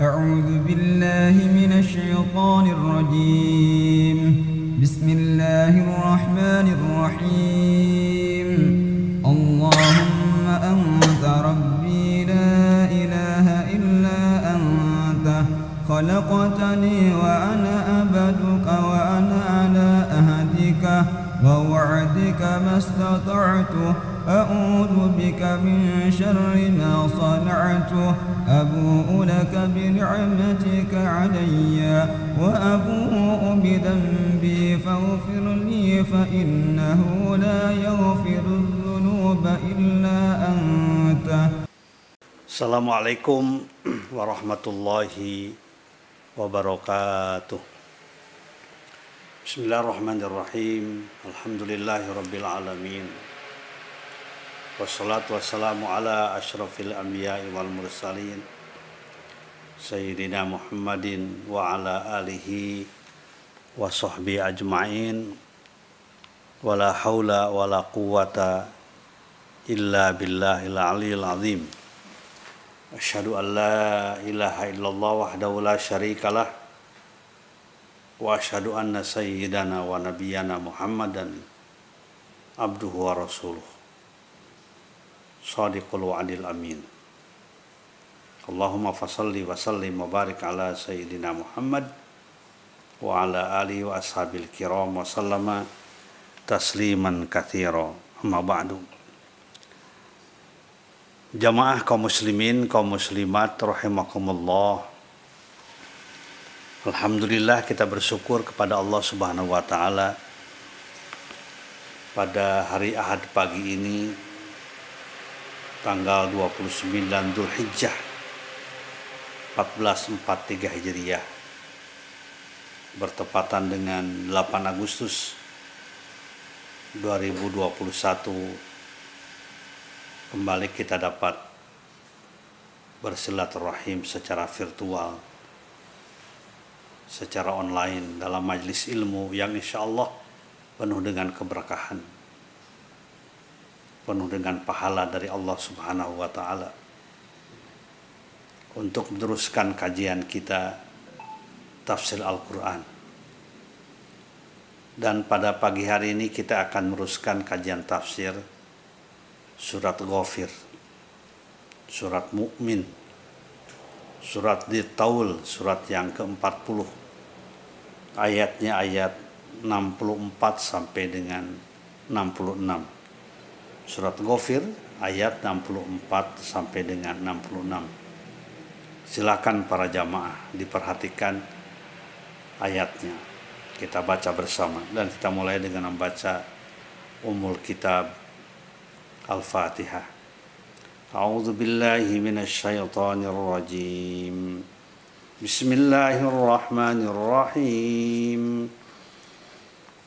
أعوذ بالله من الشيطان الرجيم. بسم الله الرحمن الرحيم. اللهم أنت ربي لا إله إلا أنت. خلقتني وأنا أبدك وأنا على أهدك. ووعدك ما استطعت. أعوذ بك من شر ما صنعته. أبوء لك بنعمتك علي وأبوء بذنبي فاغفر لي فإنه لا يغفر الذنوب إلا أنت. السلام عليكم ورحمة الله وبركاته. بسم الله الرحمن الرحيم. الحمد لله رب العالمين. wassalatu wassalamu ala ashrafil anbiya wal mursalin sayyidina Muhammadin wa ala alihi wa sahbihi ajma'in wala haula wala quwata illa billahil aliyil azim. Asyhadu an la ilaha illallah wahdahu la syarikalah wa asyhadu anna sayyidana wa nabiyyana Muhammadan abduhu wa rasuluh sadiqul wa'adil amin. Allahumma fasalli wa sallim wa ala sayyidina Muhammad wa ala alihi wa ashabil kiram wa sallama tasliman kathira. Amma ba'du. Jamaah kaum muslimin kaum muslimat rahimakumullah. Alhamdulillah kita bersyukur kepada Allah Subhanahu wa taala. Pada hari Ahad pagi ini tanggal 29 Dzulhijjah 1443 Hijriah bertepatan dengan 8 Agustus 2021 kembali kita dapat bersilaturahim secara virtual, secara online dalam majlis ilmu yang insya Allah penuh dengan keberkahan, penuh dengan pahala dari Allah Subhanahu wa Ta'ala. Untuk meneruskan kajian kita tafsir Al-Quran. Dan pada pagi hari ini kita akan meneruskan kajian tafsir surat Ghafir, surat Mukmin, surat di Taul, surat yang ke-40. Ayatnya ayat 64 sampai dengan 66. Surat Ghafir ayat 64 sampai dengan 66. Silakan para jamaah diperhatikan ayatnya. Kita baca bersama dan kita mulai dengan membaca umul kitab الفاتحة أعوذ بالله من الشيطان الرجيم بسم الله الرحمن الرحيم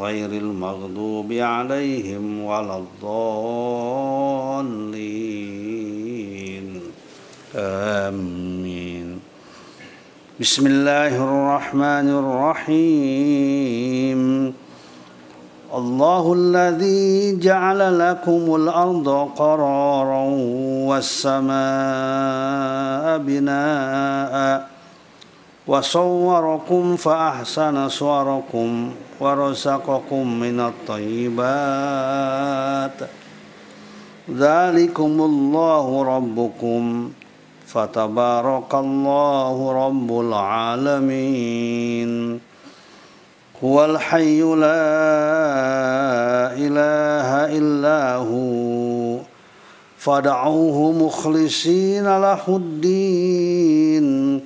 غير المغضوب عليهم ولا الضالين. آمين. بسم الله الرحمن الرحيم. الله الذي جعل لكم الأرض قرارا والسماء بناء وصوركم فأحسن صوركم. ورزقكم من الطيبات. ذلكم الله ربكم. فتبارك الله رب العالمين. هو الحي لا إله إلا هو. فدعوه مخلصين له الدين.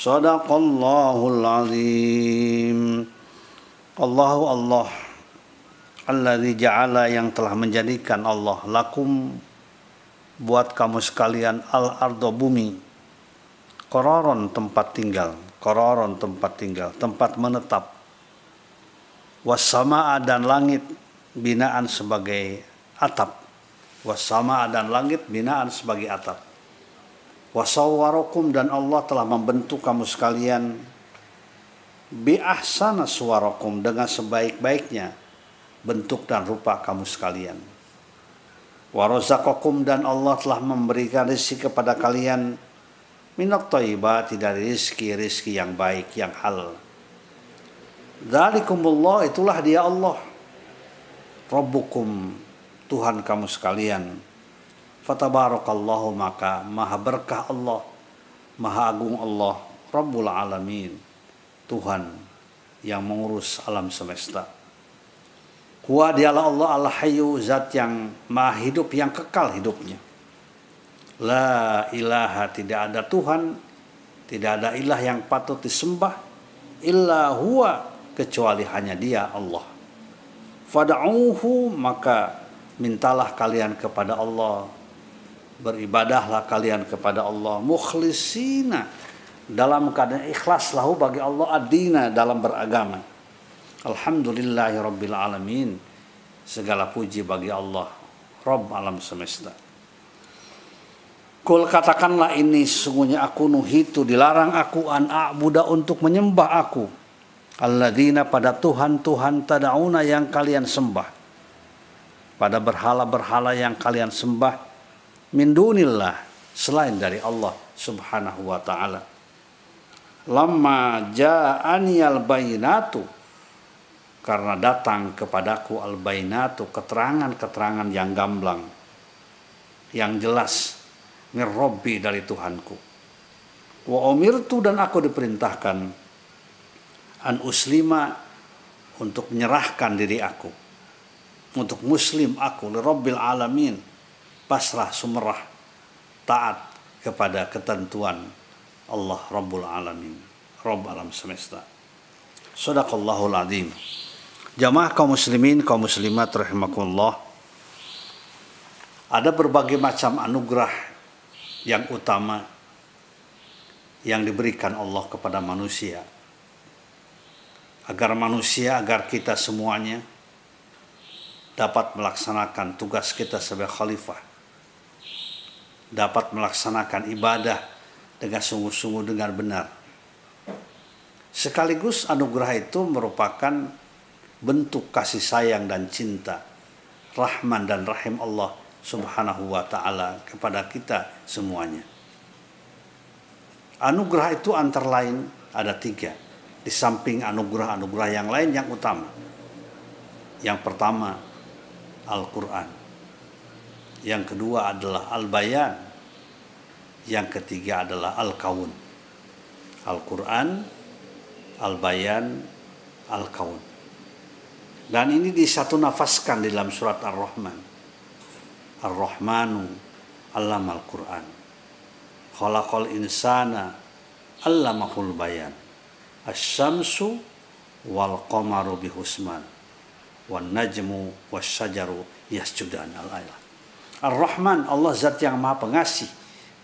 sadaqallahul azim. Allahu Allah alladzi ja'ala yang telah menjadikan Allah lakum buat kamu sekalian al ardo bumi. Kororon tempat tinggal kororon tempat tinggal tempat menetap. Wasama dan langit binaan sebagai atap. Wasama dan langit binaan sebagai atap wasawwarokum dan Allah telah membentuk kamu sekalian. Bi ahsana suwarakum dengan sebaik-baiknya bentuk dan rupa kamu sekalian. Warozakokum dan Allah telah memberikan rezeki kepada kalian. Minat taibati dari rizki-rizki yang baik yang halal. Dzalikumullah itulah dia Allah. Rabbukum Tuhan kamu sekalian. Fatabarakallahu maka maha berkah Allah, maha agung Allah, Rabbul Alamin, Tuhan yang mengurus alam semesta. Kuah dialah Allah Allah hayu zat yang maha hidup yang kekal hidupnya. La ilaha tidak ada Tuhan, tidak ada ilah yang patut disembah, illa huwa kecuali hanya dia Allah. Fada'uhu maka mintalah kalian kepada Allah beribadahlah kalian kepada Allah. Mukhlisina. Dalam keadaan ikhlas lahu bagi Allah adina dalam beragama. Alhamdulillahi Rabbil Alamin. Segala puji bagi Allah Rabb alam semesta. Kul katakanlah ini sesungguhnya aku nuhitu dilarang aku an a'buda untuk menyembah aku. Alladzina pada Tuhan-Tuhan tadauna yang kalian sembah. Pada berhala-berhala yang kalian sembah min dunillah selain dari Allah Subhanahu wa taala. Lama ja'ani al-bainatu karena datang kepadaku al-bainatu keterangan-keterangan yang gamblang yang jelas min Rabbi dari Tuhanku. Wa umirtu dan aku diperintahkan an uslima untuk menyerahkan diri aku untuk muslim aku Rabbil alamin pasrah sumerah taat kepada ketentuan Allah Rabbul alamin Rabb alam semesta. Sadaqallahul azim. Jamaah kaum muslimin kaum muslimat rahimakumullah. Ada berbagai macam anugerah yang utama yang diberikan Allah kepada manusia. Agar manusia agar kita semuanya dapat melaksanakan tugas kita sebagai khalifah dapat melaksanakan ibadah dengan sungguh-sungguh dengan benar. Sekaligus anugerah itu merupakan bentuk kasih sayang dan cinta rahman dan rahim Allah subhanahu wa ta'ala kepada kita semuanya. Anugerah itu antara lain ada tiga. Di samping anugerah-anugerah yang lain yang utama. Yang pertama Al-Quran. Yang kedua adalah Al-Bayan. Yang ketiga adalah Al-Kaun. Al-Quran, Al-Bayan, Al-Kaun. Dan ini disatu nafaskan di dalam surat Ar-Rahman. Ar-Rahmanu Allam Al-Quran. Khalaqal insana Allamahul bayan. Asyamsu wal qamaru bihusman wan najmu wasyajaru yasjudan al ayat. Ar-Rahman Allah zat yang maha pengasih,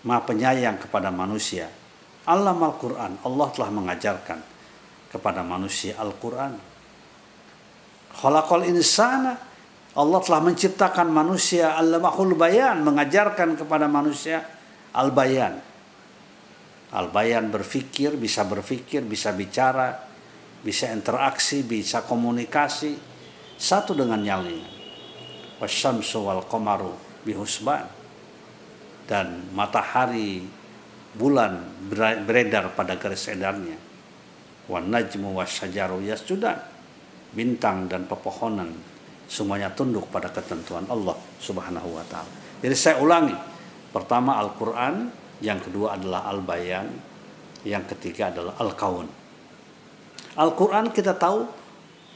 maha penyayang kepada manusia. Allah Al-Quran, Allah telah mengajarkan kepada manusia Al-Quran. Khalaqal insana, Allah telah menciptakan manusia Al-Mahul Bayan, mengajarkan kepada manusia Al-Bayan. Al-Bayan berfikir, bisa berfikir, bisa bicara, bisa interaksi, bisa komunikasi, satu dengan yang lain wasyamsu wal qamaru bihusban dan matahari bulan beredar pada garis edarnya wan najmu wasyajaru yasjudan bintang dan pepohonan semuanya tunduk pada ketentuan Allah Subhanahu wa taala. Jadi saya ulangi. Pertama Al-Qur'an, yang kedua adalah Al-Bayan, yang ketiga adalah Al-Kaun. Al-Qur'an kita tahu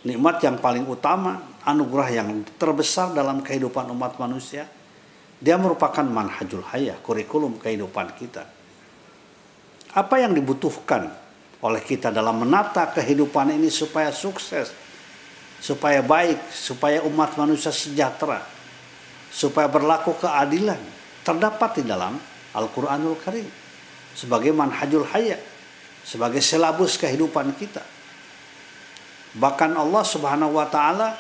nikmat yang paling utama, anugerah yang terbesar dalam kehidupan umat manusia. Dia merupakan manhajul hayah, kurikulum kehidupan kita. Apa yang dibutuhkan oleh kita dalam menata kehidupan ini supaya sukses, supaya baik, supaya umat manusia sejahtera, supaya berlaku keadilan, terdapat di dalam Al-Quranul Karim sebagai manhajul hayah, sebagai selabus kehidupan kita. Bahkan Allah Subhanahu wa taala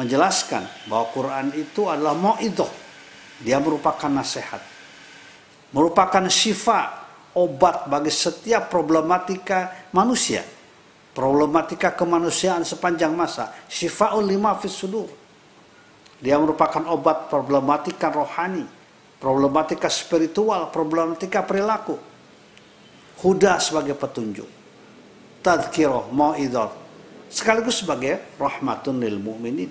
menjelaskan bahwa Quran itu adalah mauidhah. Dia merupakan nasihat. Merupakan syifa, obat bagi setiap problematika manusia. Problematika kemanusiaan sepanjang masa. Syifaul lima fis sudur. Dia merupakan obat problematika rohani, problematika spiritual, problematika perilaku. Huda sebagai petunjuk. Tadkirah, mauidhah, sekaligus sebagai rahmatun lil mu'minin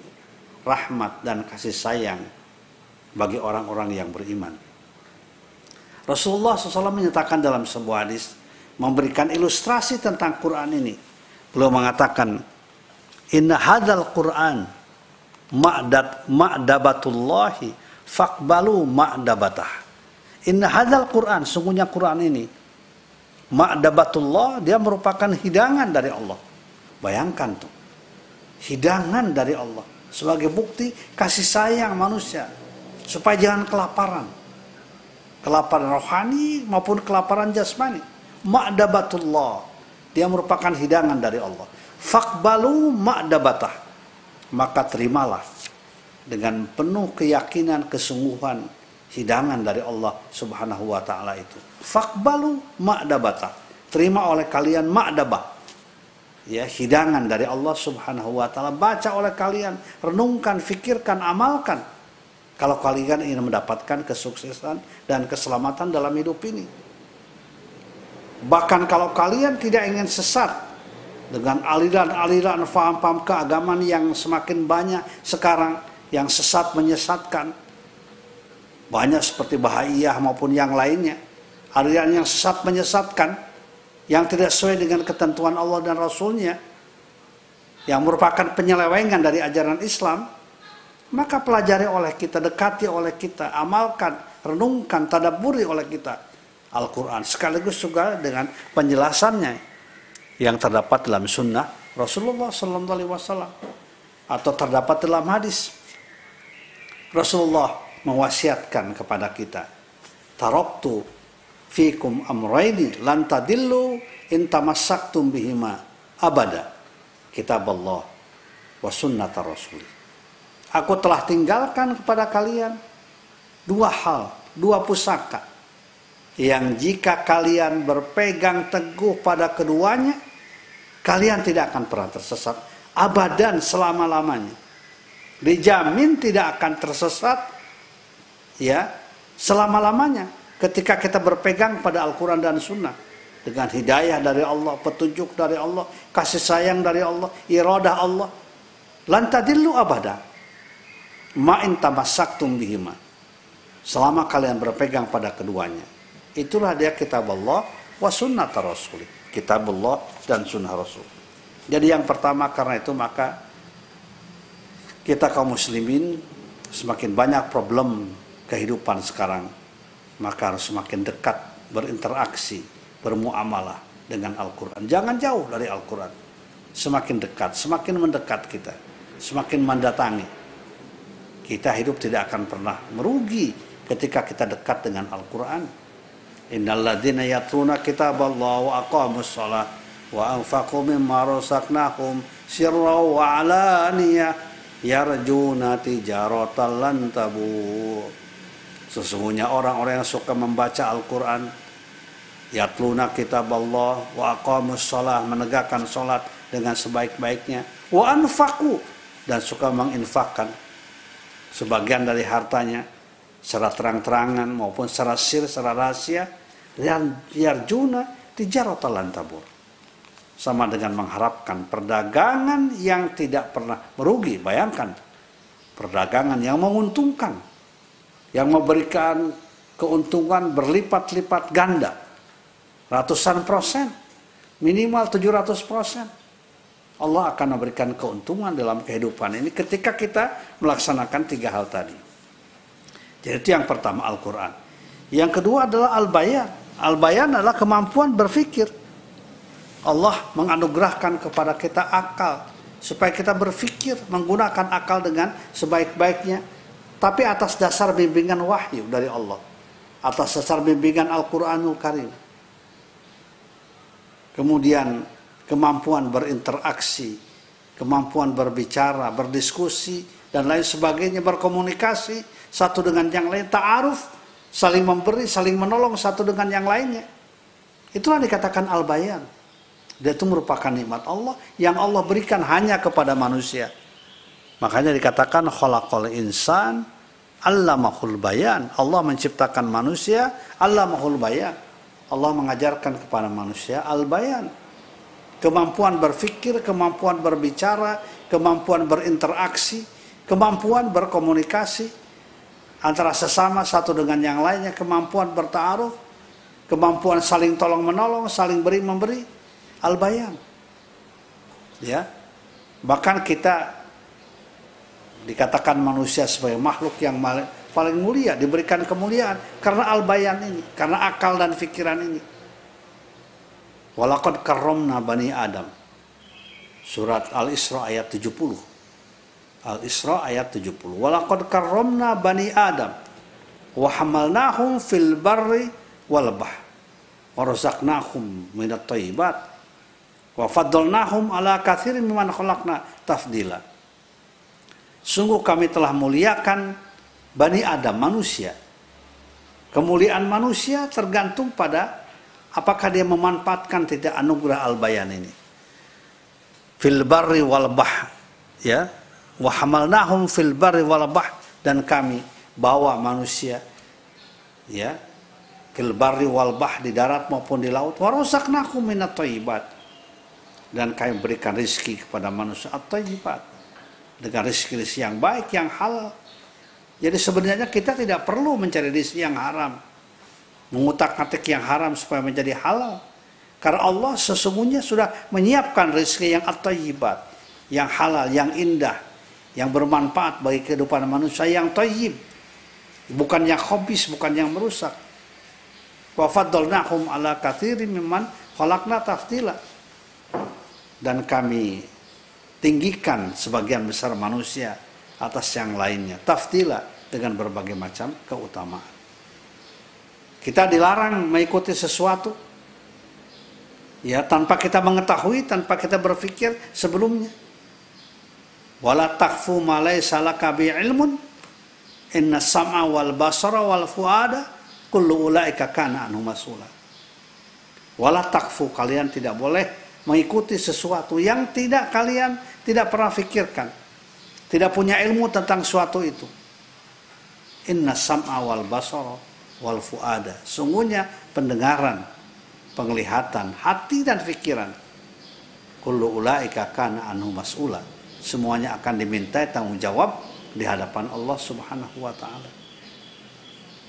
rahmat dan kasih sayang bagi orang-orang yang beriman Rasulullah SAW menyatakan dalam sebuah hadis memberikan ilustrasi tentang Quran ini beliau mengatakan inna hadal Quran ma'dad ma'dabatullahi faqbalu ma'dabatah inna hadal Quran sungguhnya Quran ini ma'dabatullah dia merupakan hidangan dari Allah Bayangkan tuh. Hidangan dari Allah. Sebagai bukti kasih sayang manusia. Supaya jangan kelaparan. Kelaparan rohani maupun kelaparan jasmani. Ma'dabatullah. Dia merupakan hidangan dari Allah. Fakbalu ma'dabatah. Maka terimalah dengan penuh keyakinan kesungguhan hidangan dari Allah Subhanahu wa taala itu. Fakbalu ma'dabatah. Terima oleh kalian ma'dabah ya hidangan dari Allah Subhanahu wa taala baca oleh kalian renungkan fikirkan amalkan kalau kalian ingin mendapatkan kesuksesan dan keselamatan dalam hidup ini. Bahkan kalau kalian tidak ingin sesat dengan aliran-aliran paham-paham keagamaan yang semakin banyak sekarang yang sesat menyesatkan. Banyak seperti bahayah maupun yang lainnya. Aliran yang sesat menyesatkan yang tidak sesuai dengan ketentuan Allah dan Rasulnya yang merupakan penyelewengan dari ajaran Islam maka pelajari oleh kita, dekati oleh kita, amalkan, renungkan, tadaburi oleh kita. Al-Quran. Sekaligus juga dengan penjelasannya yang terdapat dalam sunnah Rasulullah Wasallam atau terdapat dalam hadis. Rasulullah mewasiatkan kepada kita taroktu fikum amraini lan tadillu in tamassaktum bihima abada. Kitab Allah wa sunnata rasul aku telah tinggalkan kepada kalian dua hal dua pusaka yang jika kalian berpegang teguh pada keduanya kalian tidak akan pernah tersesat abadan selama-lamanya dijamin tidak akan tersesat ya selama-lamanya ketika kita berpegang pada Al-Quran dan Sunnah dengan hidayah dari Allah, petunjuk dari Allah, kasih sayang dari Allah, iradah Allah. Lantadillu abada. Ma'in tamassaktum bihima. Selama kalian berpegang pada keduanya. Itulah dia kitab Allah wa sunnah Rasul. Kitab Allah dan sunnah Rasul. Jadi yang pertama karena itu maka kita kaum muslimin semakin banyak problem kehidupan sekarang maka harus semakin dekat berinteraksi, bermuamalah dengan Al-Quran. Jangan jauh dari Al-Quran. Semakin dekat, semakin mendekat kita, semakin mendatangi. Kita hidup tidak akan pernah merugi ketika kita dekat dengan Al-Quran. Innalladzina yatluna kitab Allah wa aqamus salat wa anfaqu mimma razaqnahum sirra wa alaniyah yarjuna tijaratan lan Sesungguhnya orang-orang yang suka membaca Al-Quran Yatluna kitab Allah Wa aqamus sholat Menegakkan sholat dengan sebaik-baiknya Wa anfaku Dan suka menginfakkan Sebagian dari hartanya Secara terang-terangan maupun secara sir, secara rahasia Dan yarjuna tijaratan tabur Sama dengan mengharapkan perdagangan yang tidak pernah merugi Bayangkan Perdagangan yang menguntungkan yang memberikan keuntungan berlipat-lipat ganda. Ratusan persen, minimal 700 persen. Allah akan memberikan keuntungan dalam kehidupan ini ketika kita melaksanakan tiga hal tadi. Jadi itu yang pertama Al-Quran. Yang kedua adalah Al-Bayan. Al-Bayan adalah kemampuan berpikir. Allah menganugerahkan kepada kita akal supaya kita berpikir menggunakan akal dengan sebaik-baiknya tapi atas dasar bimbingan wahyu dari Allah atas dasar bimbingan Al-Qur'anul Karim kemudian kemampuan berinteraksi kemampuan berbicara berdiskusi dan lain sebagainya berkomunikasi satu dengan yang lain ta'aruf saling memberi saling menolong satu dengan yang lainnya itulah dikatakan al-bayan dia itu merupakan nikmat Allah yang Allah berikan hanya kepada manusia. Makanya dikatakan khalaqal insan allamahul bayan. Allah menciptakan manusia allamahul bayan. Allah mengajarkan kepada manusia al-bayan. Kemampuan berpikir, kemampuan berbicara, kemampuan berinteraksi, kemampuan berkomunikasi antara sesama satu dengan yang lainnya, kemampuan bertaruh, kemampuan saling tolong menolong, saling beri memberi al-bayan. Ya. Bahkan kita dikatakan manusia sebagai makhluk yang paling mulia, diberikan kemuliaan karena al-bayan ini, karena akal dan pikiran ini. Walaqad karramna bani Adam. Surat Al-Isra ayat 70. Al-Isra ayat 70. Walaqad karramna bani Adam wa hamalnahum fil barri wal bahr wa razaqnahum minat thayyibat Wa faddalnahum ala kathirin mimman khalaqna tafdila. Sungguh kami telah muliakan Bani Adam, manusia. Kemuliaan manusia tergantung pada apakah dia memanfaatkan tidak anugerah al-bayan ini. Fil barri wal bah, ya. Wa hamalnahum fil barri wal bah. Dan kami bawa manusia ya fil barri wal bah di darat maupun di laut. Wa razaqnahum minat thayyibat dan kami berikan rezeki kepada manusia. Atau tayyibat dengan rezeki-rezeki yang baik yang halal. Jadi sebenarnya kita tidak perlu mencari rezeki yang haram mengutak-atik yang haram supaya menjadi halal karena Allah sesungguhnya sudah menyiapkan rezeki yang at-tayyibat yang halal yang indah yang bermanfaat bagi kehidupan manusia yang tayyib bukan yang hobis bukan yang merusak wa faddalnahum ala katsirin mimman dan kami tinggikan sebagian besar manusia atas yang lainnya. Taftila dengan berbagai macam keutamaan. Kita dilarang mengikuti sesuatu ya tanpa kita mengetahui, tanpa kita berpikir sebelumnya. Wala takfu ma laysa laka bi ilmun inna sam'a wal basara wal fuada kullu ulaika kana anhu masula. Wala takfu kalian tidak boleh mengikuti sesuatu yang tidak kalian tidak pernah pikirkan. Tidak punya ilmu tentang suatu itu. Inna sam'a wal basara wal fuada. Sungguhnya pendengaran, penglihatan, hati dan pikiran. Kullu ulaika kana anhu mas'ula. Semuanya akan dimintai tanggung jawab di hadapan Allah Subhanahu wa taala.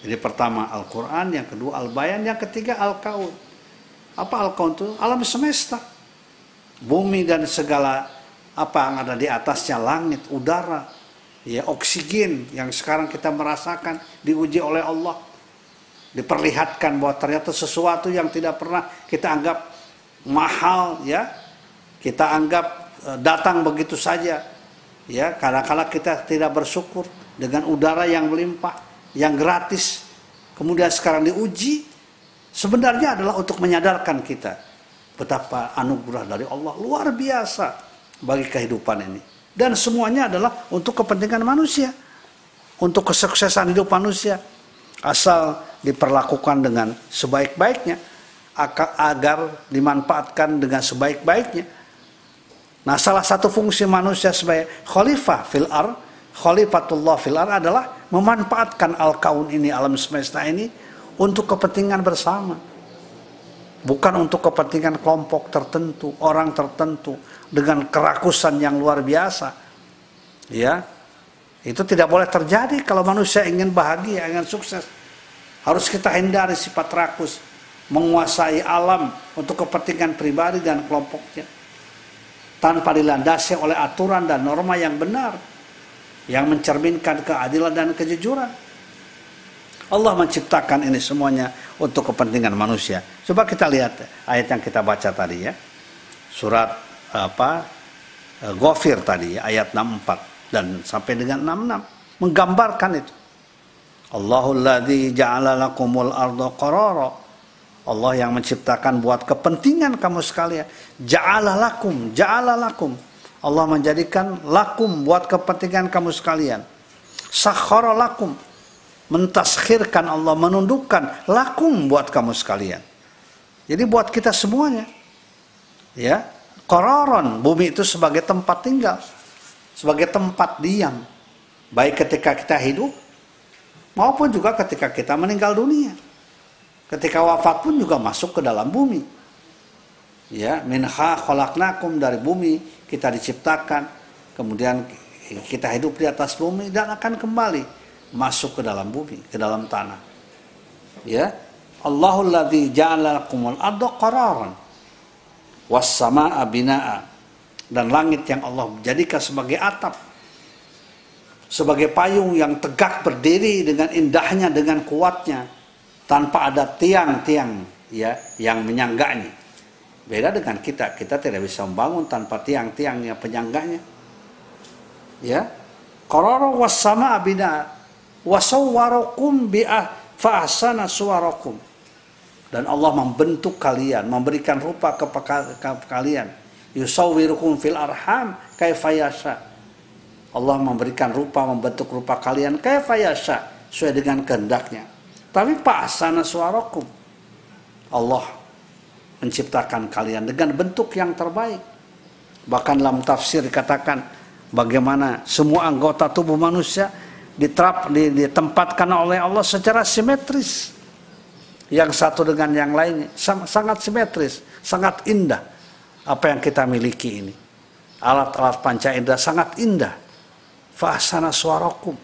Jadi pertama Al-Qur'an, yang kedua Al-Bayan, yang ketiga Al-Kaun. Apa Al-Kaun itu? Alam semesta bumi dan segala apa yang ada di atasnya langit, udara, ya oksigen yang sekarang kita merasakan diuji oleh Allah. Diperlihatkan bahwa ternyata sesuatu yang tidak pernah kita anggap mahal ya. Kita anggap e, datang begitu saja. Ya, kadang-kala kita tidak bersyukur dengan udara yang melimpah, yang gratis. Kemudian sekarang diuji sebenarnya adalah untuk menyadarkan kita betapa anugerah dari Allah luar biasa bagi kehidupan ini. Dan semuanya adalah untuk kepentingan manusia. Untuk kesuksesan hidup manusia. Asal diperlakukan dengan sebaik-baiknya. Agar dimanfaatkan dengan sebaik-baiknya. Nah salah satu fungsi manusia sebagai khalifah fil ar, khalifatullah fil ar adalah memanfaatkan al-kaun ini, alam semesta ini untuk kepentingan bersama bukan untuk kepentingan kelompok tertentu, orang tertentu dengan kerakusan yang luar biasa. Ya. Itu tidak boleh terjadi kalau manusia ingin bahagia, ingin sukses. Harus kita hindari sifat rakus, menguasai alam untuk kepentingan pribadi dan kelompoknya. tanpa dilandasi oleh aturan dan norma yang benar yang mencerminkan keadilan dan kejujuran. Allah menciptakan ini semuanya untuk kepentingan manusia. Coba kita lihat ayat yang kita baca tadi ya. Surat apa? Eh, Ghafir tadi ayat 64 dan sampai dengan 66 menggambarkan itu. Allahul ladzi ja'ala lakumul arda qarara. Allah yang menciptakan buat kepentingan kamu sekalian. Ja'ala lakum, ja'ala lakum. Allah menjadikan lakum buat kepentingan kamu sekalian. Sakhara lakum mentaskhirkan Allah menundukkan lakum buat kamu sekalian. Jadi buat kita semuanya. Ya, kororon bumi itu sebagai tempat tinggal, sebagai tempat diam. Baik ketika kita hidup maupun juga ketika kita meninggal dunia. Ketika wafat pun juga masuk ke dalam bumi. Ya, minha khalaqnakum dari bumi kita diciptakan, kemudian kita hidup di atas bumi dan akan kembali masuk ke dalam bumi, ke dalam tanah. Ya. Allahul ladzi ja'ala lakumul qararan was binaa dan langit yang Allah jadikan sebagai atap sebagai payung yang tegak berdiri dengan indahnya dengan kuatnya tanpa ada tiang-tiang ya yang menyangganya. Beda dengan kita. Kita tidak bisa membangun tanpa tiang-tiangnya penyangganya. Ya. Qarara was samaa binaa wasawwarakum bi'ah fa'asana suwarakum. Dan Allah membentuk kalian memberikan rupa kepada kalian. Yusawwirukum fil arham kaifayasa Allah memberikan rupa membentuk rupa kalian. Kaifayasa sesuai dengan kehendaknya. Tapi fa'asana suwarakum Allah menciptakan kalian dengan bentuk yang terbaik. Bahkan dalam tafsir dikatakan bagaimana semua anggota tubuh manusia diterap ditempatkan oleh Allah secara simetris. Yang satu dengan yang lainnya sangat simetris sangat indah apa yang kita miliki ini. Alat-alat panca indera sangat indah fahsana suarakum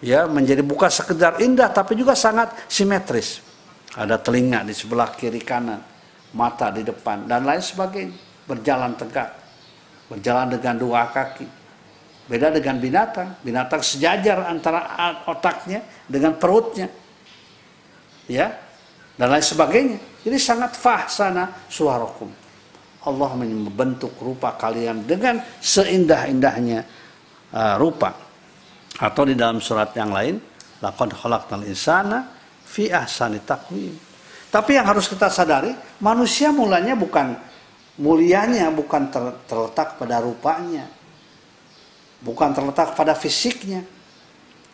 ya menjadi bukan sekedar indah tapi juga sangat simetris ada telinga di sebelah kiri kanan mata di depan dan lain sebagainya berjalan tegak berjalan dengan dua kaki Beda dengan binatang. Binatang sejajar antara otaknya dengan perutnya. Ya. Dan lain sebagainya. Jadi sangat fahsana suarakum. Allah membentuk rupa kalian dengan seindah-indahnya uh, rupa. Atau di dalam surat yang lain, laqad khalaqnal insana fi ahsani taqwim. Tapi yang harus kita sadari, manusia mulanya bukan mulianya bukan terletak pada rupanya, bukan terletak pada fisiknya.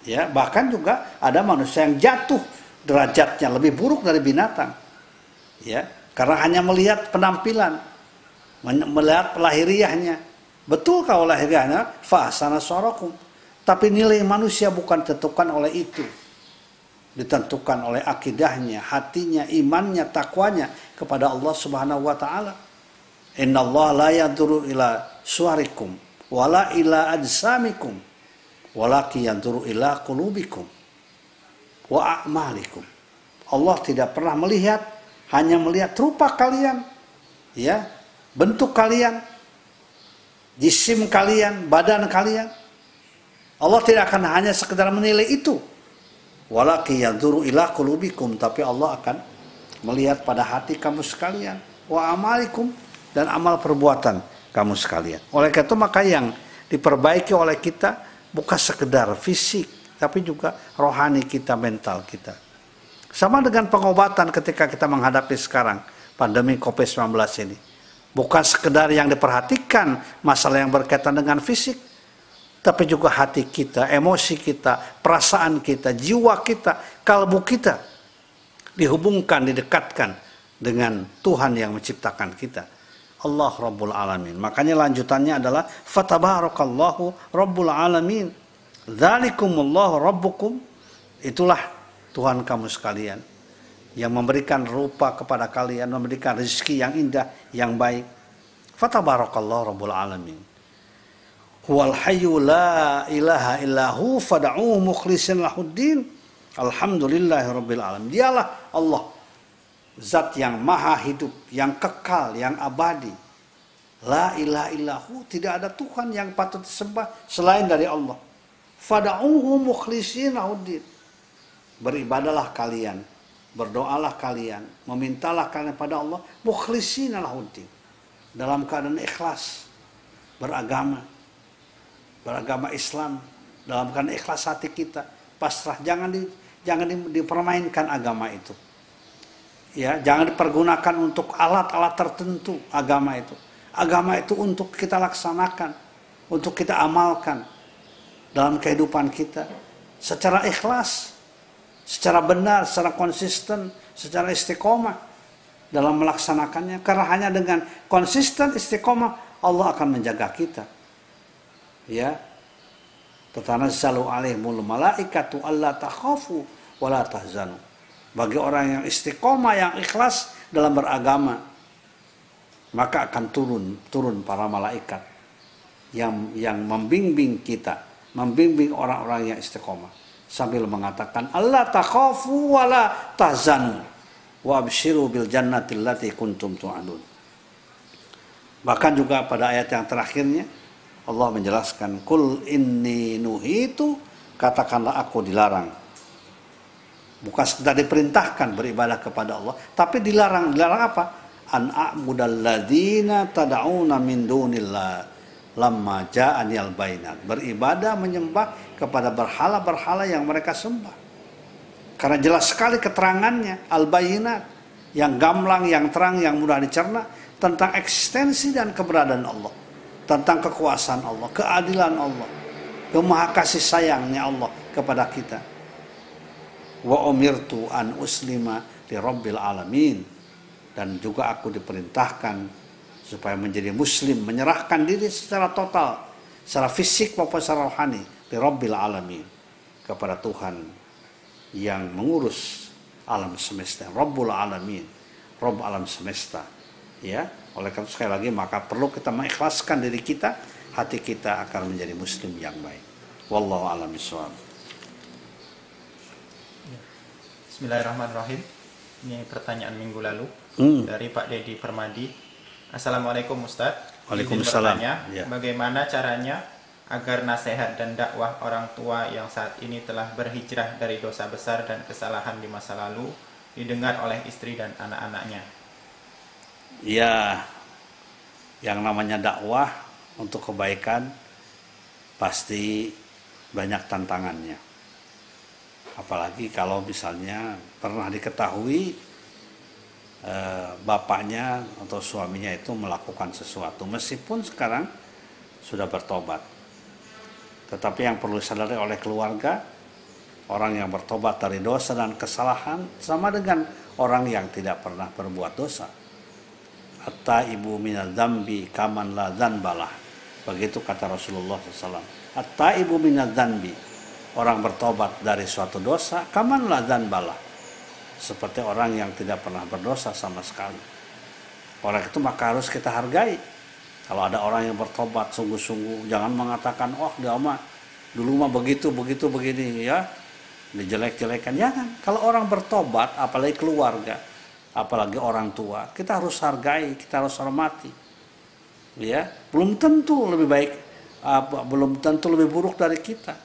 Ya, bahkan juga ada manusia yang jatuh derajatnya lebih buruk dari binatang. Ya, karena hanya melihat penampilan, melihat pelahiriahnya. Betul kalau lahiriahnya fa'asana sorokum. Tapi nilai manusia bukan ditentukan oleh itu. Ditentukan oleh akidahnya, hatinya, imannya, takwanya kepada Allah Subhanahu wa taala. Inna Allah la yaduru ila suarikum wala ila ajsamikum walaki yanturu ila qulubikum wa a'malikum Allah tidak pernah melihat hanya melihat rupa kalian ya bentuk kalian jisim kalian badan kalian Allah tidak akan hanya sekedar menilai itu walaki yanturu ila qulubikum tapi Allah akan melihat pada hati kamu sekalian wa amalikum dan amal perbuatan kamu sekalian. Oleh karena itu maka yang diperbaiki oleh kita bukan sekedar fisik, tapi juga rohani kita, mental kita. Sama dengan pengobatan ketika kita menghadapi sekarang pandemi COVID-19 ini. Bukan sekedar yang diperhatikan masalah yang berkaitan dengan fisik, tapi juga hati kita, emosi kita, perasaan kita, jiwa kita, kalbu kita dihubungkan, didekatkan dengan Tuhan yang menciptakan kita. Allah Rabbul Alamin. Makanya lanjutannya adalah fatabarakallahu Rabbul Alamin. Dzalikumullahu rabbukum. Itulah Tuhan kamu sekalian yang memberikan rupa kepada kalian, memberikan rezeki yang indah, yang baik. Fatabarakallahu Rabbul Alamin. Huwal hayyu la ilaha illahu fad'uhu mukhlishin lahuddin. Alhamdulillahi rabbil alamin. Dialah Allah zat yang maha hidup, yang kekal, yang abadi. La ilaha illahu, tidak ada Tuhan yang patut disembah selain dari Allah. Fada'uhu mukhlisin uddin. Beribadalah kalian, berdoalah kalian, memintalah kalian pada Allah mukhlisin lahuddin. Dalam keadaan ikhlas, beragama, beragama Islam, dalam keadaan ikhlas hati kita, pasrah, jangan di, jangan di, dipermainkan agama itu. Ya, jangan dipergunakan untuk alat-alat tertentu agama itu Agama itu untuk kita laksanakan, untuk kita amalkan dalam kehidupan kita secara ikhlas, secara benar, secara konsisten, secara istiqomah dalam melaksanakannya. Karena hanya dengan konsisten istiqomah Allah akan menjaga kita. Ya. Tatanazzalu alaihimul malaikatu alla takhafu wa la tahzanu. Bagi orang yang istiqomah, yang ikhlas dalam beragama, maka akan turun turun para malaikat yang yang membimbing kita, membimbing orang-orang yang istiqomah sambil mengatakan Allah takhafu wala tahzanu wa abshiru bil jannati allati kuntum tu'adun. Bahkan juga pada ayat yang terakhirnya Allah menjelaskan kul inni nuhitu katakanlah aku dilarang. Bukan sekedar diperintahkan beribadah kepada Allah tapi dilarang. Dilarang apa? An a'budal ladina tad'una min dunillah lamma ja'ani al bainat. Beribadah menyembah kepada berhala-berhala yang mereka sembah. Karena jelas sekali keterangannya al bayinat yang gamblang yang terang yang mudah dicerna tentang eksistensi dan keberadaan Allah tentang kekuasaan Allah keadilan Allah kemaha kasih sayangnya Allah kepada kita. Wa umirtu an uslima li rabbil alamin. Dan juga aku diperintahkan supaya menjadi muslim menyerahkan diri secara total secara fisik maupun secara rohani Rabbil Alamin kepada Tuhan yang mengurus alam semesta Rabbul Alamin Rabb alam semesta ya oleh karena sekali lagi maka perlu kita mengikhlaskan diri kita hati kita akan menjadi muslim yang baik wallahu alam Bismillahirrahmanirrahim ini pertanyaan minggu lalu Hmm. dari Pak Dedi Permadi. Assalamualaikum Ustadz. Waalaikumsalam. Ya. Bagaimana caranya agar nasihat dan dakwah orang tua yang saat ini telah berhijrah dari dosa besar dan kesalahan di masa lalu didengar oleh istri dan anak-anaknya? Ya, yang namanya dakwah untuk kebaikan pasti banyak tantangannya. Apalagi kalau misalnya pernah diketahui Eh, bapaknya atau suaminya itu melakukan sesuatu meskipun sekarang sudah bertobat. Tetapi yang perlu disadari oleh keluarga orang yang bertobat dari dosa dan kesalahan sama dengan orang yang tidak pernah berbuat dosa. Atta ibu minal dambi kaman la zanbalah. Begitu kata Rasulullah SAW. Atta ibu minal dambi. Orang bertobat dari suatu dosa, kaman la zanbalah seperti orang yang tidak pernah berdosa sama sekali. Orang itu maka harus kita hargai. Kalau ada orang yang bertobat sungguh-sungguh, jangan mengatakan, oh dia mah dulu mah begitu, begitu, begini ya. Dijelek-jelekan, jangan. Kalau orang bertobat, apalagi keluarga, apalagi orang tua, kita harus hargai, kita harus hormati. Ya, belum tentu lebih baik, apa, belum tentu lebih buruk dari kita.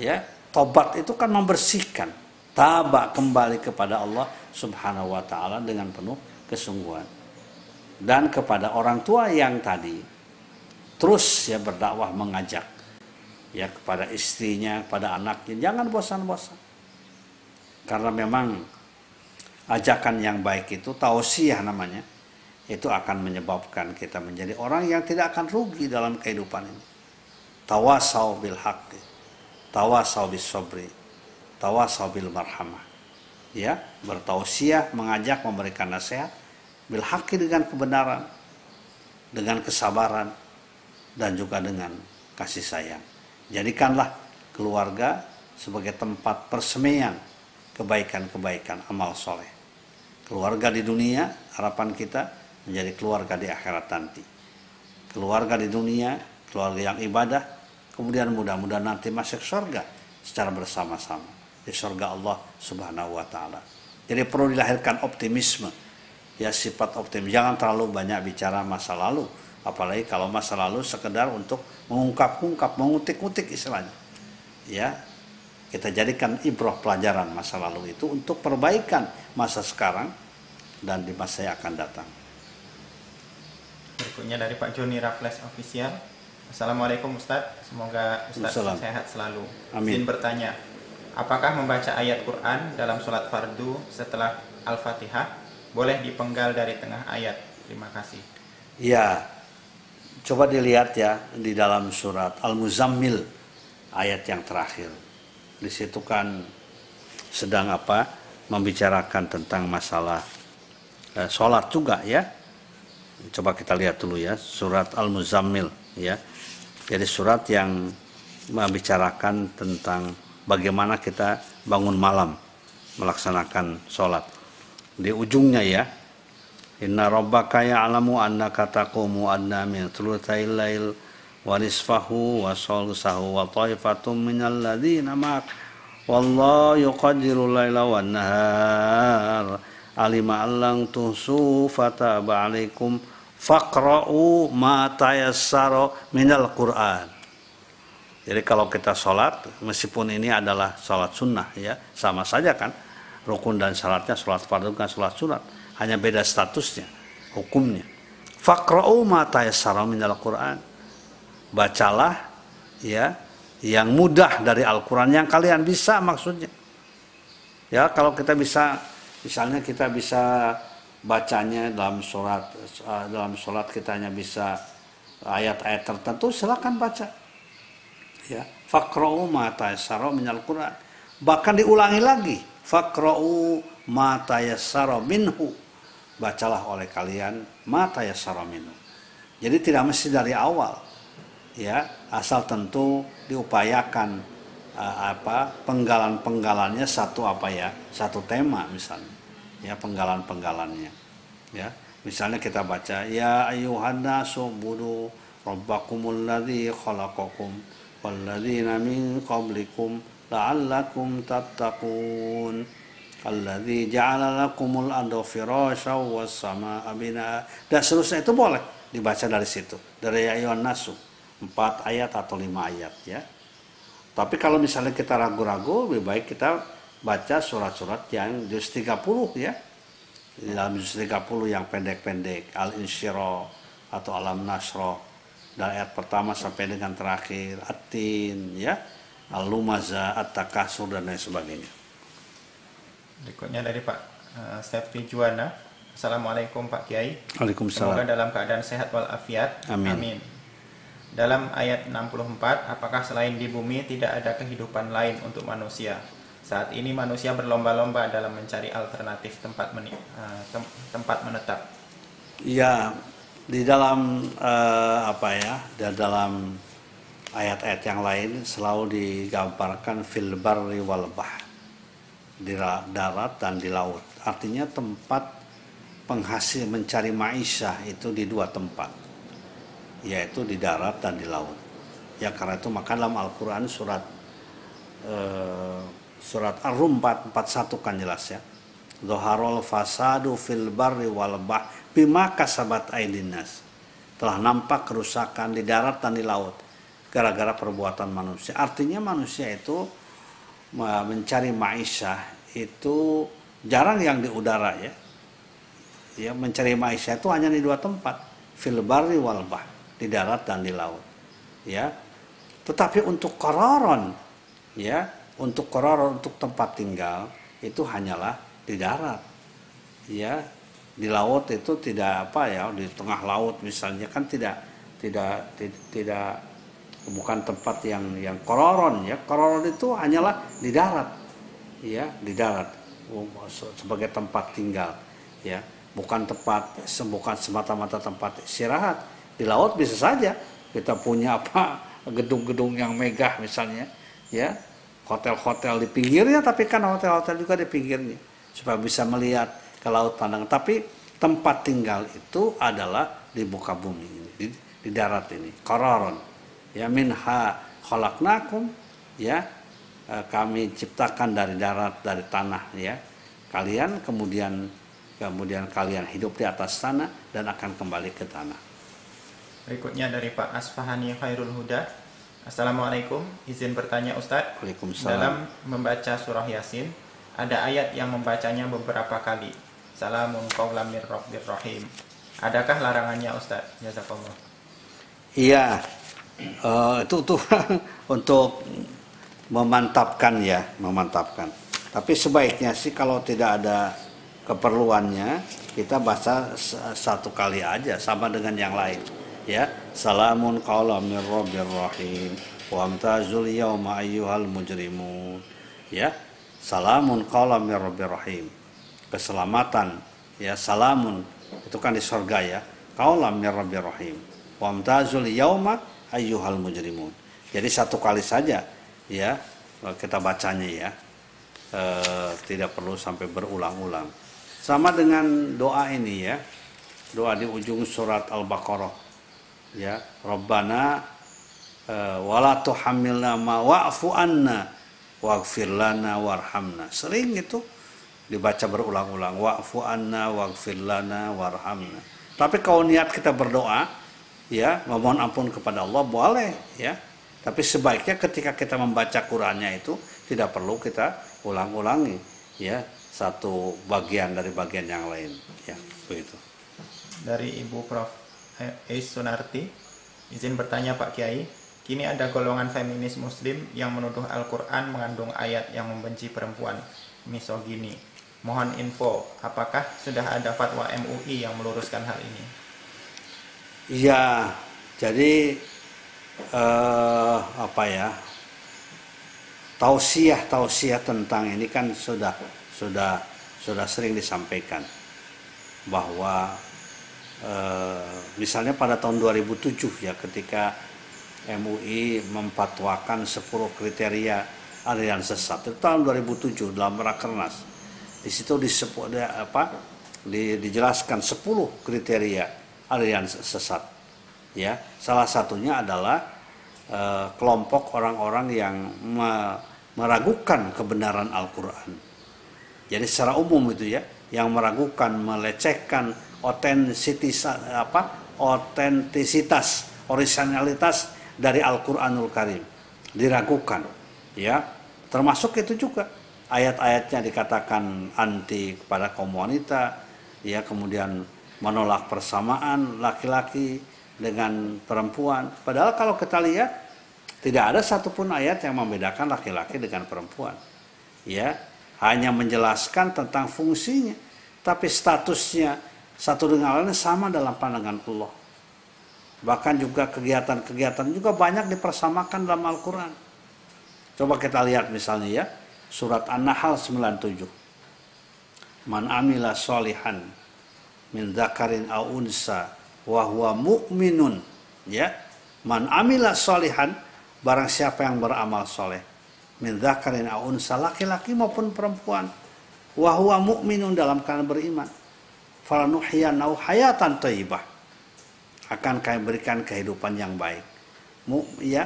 Ya, tobat itu kan membersihkan tabak kembali kepada Allah Subhanahu wa taala dengan penuh kesungguhan. Dan kepada orang tua yang tadi terus ya berdakwah mengajak ya kepada istrinya, pada anaknya jangan bosan-bosan. Karena memang ajakan yang baik itu tausiah namanya itu akan menyebabkan kita menjadi orang yang tidak akan rugi dalam kehidupan ini. Tawasau bil haqqi, tawasau bis sabri, tawasabil marhamah ya bertausiah mengajak memberikan nasihat bil dengan kebenaran dengan kesabaran dan juga dengan kasih sayang jadikanlah keluarga sebagai tempat persemaian kebaikan-kebaikan amal soleh keluarga di dunia harapan kita menjadi keluarga di akhirat nanti keluarga di dunia keluarga yang ibadah kemudian mudah-mudahan nanti masuk surga secara bersama-sama di surga Allah Subhanahu wa taala. Jadi perlu dilahirkan optimisme. Ya sifat optimis. Jangan terlalu banyak bicara masa lalu, apalagi kalau masa lalu sekedar untuk mengungkap-ungkap mengutik-utik istilahnya. Ya kita jadikan ibroh pelajaran masa lalu itu untuk perbaikan masa sekarang dan di masa yang akan datang. Berikutnya dari Pak Joni Raffles Official. Assalamualaikum Ustadz semoga Ustadz Assalam. sehat selalu. Amin. izin bertanya apakah membaca ayat Quran dalam sholat fardu setelah Al-Fatihah boleh dipenggal dari tengah ayat terima kasih Ya, coba dilihat ya di dalam surat Al-Muzammil ayat yang terakhir. Di situ kan sedang apa? Membicarakan tentang masalah eh, sholat juga ya. Coba kita lihat dulu ya surat Al-Muzammil ya. Jadi surat yang membicarakan tentang bagaimana kita bangun malam melaksanakan sholat. Di ujungnya ya, Inna rabbaka ya'lamu annaka taqumu adna min thulutsail lail wa nisfahu wa sulusahu wa ta'ifatun minal ladzina ma'ak. Wallahu yuqaddiru laila wan nahar. Alima allang tuhsu fataba alaikum faqra'u ma tayassara minal qur'an. Jadi kalau kita sholat, meskipun ini adalah sholat sunnah ya, sama saja kan, rukun dan syaratnya sholat fardu kan sholat sunat, hanya beda statusnya, hukumnya. Fakra'u ma tayassara minal Qur'an. Bacalah ya yang mudah dari Al-Qur'an yang kalian bisa maksudnya. Ya, kalau kita bisa misalnya kita bisa bacanya dalam surat eh, dalam sholat kita hanya bisa ayat-ayat tertentu silakan baca ya fakra'u ma tayassara minal Qur'an bahkan diulangi lagi fakra'u ma tayassara minhu. Bacalah oleh kalian ma tayassara minhu. Jadi tidak mesti dari awal ya. Asal tentu diupayakan uh, apa penggalan-penggalannya satu apa ya satu tema misalnya ya penggalan-penggalannya ya. Misalnya kita baca ya ayuhan nasu budu rabbakumul ladzi khalaqakum walladzina min qablikum tattaqun alladzi ja'ala lakumul arda firasya was samaa binaa dan seterusnya itu boleh dibaca dari situ. Dari ayuhan nasu. Empat ayat atau lima ayat ya. Tapi kalau misalnya kita ragu-ragu lebih baik kita baca surat-surat yang juz 30 ya. Dalam juz 30 yang pendek-pendek al-insyirah atau alam nasroh dari ayat pertama sampai dengan terakhir atin ya al-lumaza at-takasur dan lain sebagainya berikutnya dari Pak uh, Stefri Juwana Assalamualaikum Pak Kiai Semoga Waalaikumsalam dalam keadaan sehat walafiat. Amin. Dalam ayat 64, apakah selain di bumi tidak ada kehidupan lain untuk manusia? Saat ini manusia berlomba-lomba dalam mencari alternatif tempat meni- eh, tem- tempat menetap. Ya, di dalam eh, apa ya, di dalam ayat-ayat yang lain selalu digambarkan fil barri. Di ra- darat dan di laut. Artinya tempat penghasil mencari maisha itu di dua tempat. Yaitu di darat dan di laut. Ya karena itu maka dalam Al-Qur'an surat eh, surat Ar-Rum 441 kan jelas ya. Zoharul fasadu fil barri wal bah bima kasabat aidin nas. Telah nampak kerusakan di darat dan di laut gara-gara perbuatan manusia. Artinya manusia itu mencari maisha itu jarang yang di udara ya. Ya, mencari maisha itu hanya di dua tempat, fil barri wal bah, di darat dan di laut. Ya. Tetapi untuk kororon ya, untuk kororon untuk tempat tinggal itu hanyalah di darat. Ya, di laut itu tidak apa ya, di tengah laut misalnya kan tidak tidak ti- tidak bukan tempat yang yang kororon ya. Kororon itu hanyalah di darat. Ya, di darat se- sebagai tempat tinggal ya. Bukan tempat bukan semata-mata tempat istirahat. Di laut bisa saja kita punya apa gedung-gedung yang megah misalnya ya hotel-hotel di pinggirnya tapi kan hotel-hotel juga di pinggirnya supaya bisa melihat ke laut pandangan tapi tempat tinggal itu adalah di muka bumi ini di, di darat ini kororon ya minha khalaqnakum ya eh, kami ciptakan dari darat dari tanah ya kalian kemudian kemudian kalian hidup di atas tanah dan akan kembali ke tanah Berikutnya dari Pak Asfahani Khairul Huda. Assalamualaikum, izin bertanya Ustadz. Waalaikumsalam. Dalam membaca surah Yasin, ada ayat yang membacanya beberapa kali. Salamun qawlam rahim. Adakah larangannya Ustadz? Jazakallah. Iya, eh, itu tuh untuk memantapkan ya, memantapkan. Tapi sebaiknya sih kalau tidak ada keperluannya, kita baca satu kali aja sama dengan yang lain. Ya, salamun qaulam mir rabbir rahim wa amtazul yauma ayyuhal mujrimun. Ya, salamun qaulam mir rabbir. Keselamatan ya, salamun itu kan di surga ya. Qaulam mir rabbir rahim. Wa amtazul yauma ayyuhal mujrimun. Jadi satu kali saja ya kita bacanya ya. Eh, tidak perlu sampai berulang-ulang. Sama dengan doa ini ya. Doa di ujung surat Al-Baqarah. Ya, Rabbana eh, wala tuhammilna ma wa'fu anna waghfir lana warhamna. Sering itu dibaca berulang-ulang wa'fu anna waghfir lana warhamna. Tapi kalau niat kita berdoa ya, memohon ampun kepada Allah boleh ya. Tapi sebaiknya ketika kita membaca Qur'annya itu tidak perlu kita ulang-ulangi ya satu bagian dari bagian yang lain ya begitu. Dari Ibu Prof. Eis Sunarti. Izin bertanya Pak Kiai. Kini ada golongan feminis muslim yang menuduh Al-Quran mengandung ayat yang membenci perempuan, misogini. Mohon info, apakah sudah ada fatwa MUI yang meluruskan hal ini? Iya, jadi eh, apa ya? Tausiah tausiah tentang ini kan sudah sudah sudah sering disampaikan bahwa eh, misalnya pada tahun 2007 ya ketika MUI memfatwakan 10 kriteria aliran sesat itu tahun 2007 dalam rakernas di situ ada apa di- dijelaskan 10 kriteria aliran sesat. Ya salah satunya adalah eh, kelompok orang-orang yang me- meragukan kebenaran Al-Qur'an. Jadi secara umum itu ya yang meragukan melecehkan otentisitas apa otentisitas originalitas dari Al-Qur'anul Karim. Diragukan ya. Termasuk itu juga. Ayat-ayatnya dikatakan anti kepada kaum wanita ya kemudian menolak persamaan laki-laki dengan perempuan. Padahal kalau kita lihat tidak ada satupun ayat yang membedakan laki-laki dengan perempuan. Ya hanya menjelaskan tentang fungsinya. Tapi statusnya satu dengan lainnya sama dalam pandangan Allah. Bahkan juga kegiatan-kegiatan juga banyak dipersamakan dalam Al-Quran. Coba kita lihat misalnya ya surat An-Nahl 97 man amila solihan min dzakarin aw unsa wa huwa mu'minun. Ya. Man amila solihan barang siapa yang beramal soleh min dzakarin aw unsa laki-laki maupun perempuan wa huwa mu'minun dalam keadaan beriman. Falanuhyiyannahu hayatan thayyibah akan kami berikan kehidupan yang baik. Mu, ya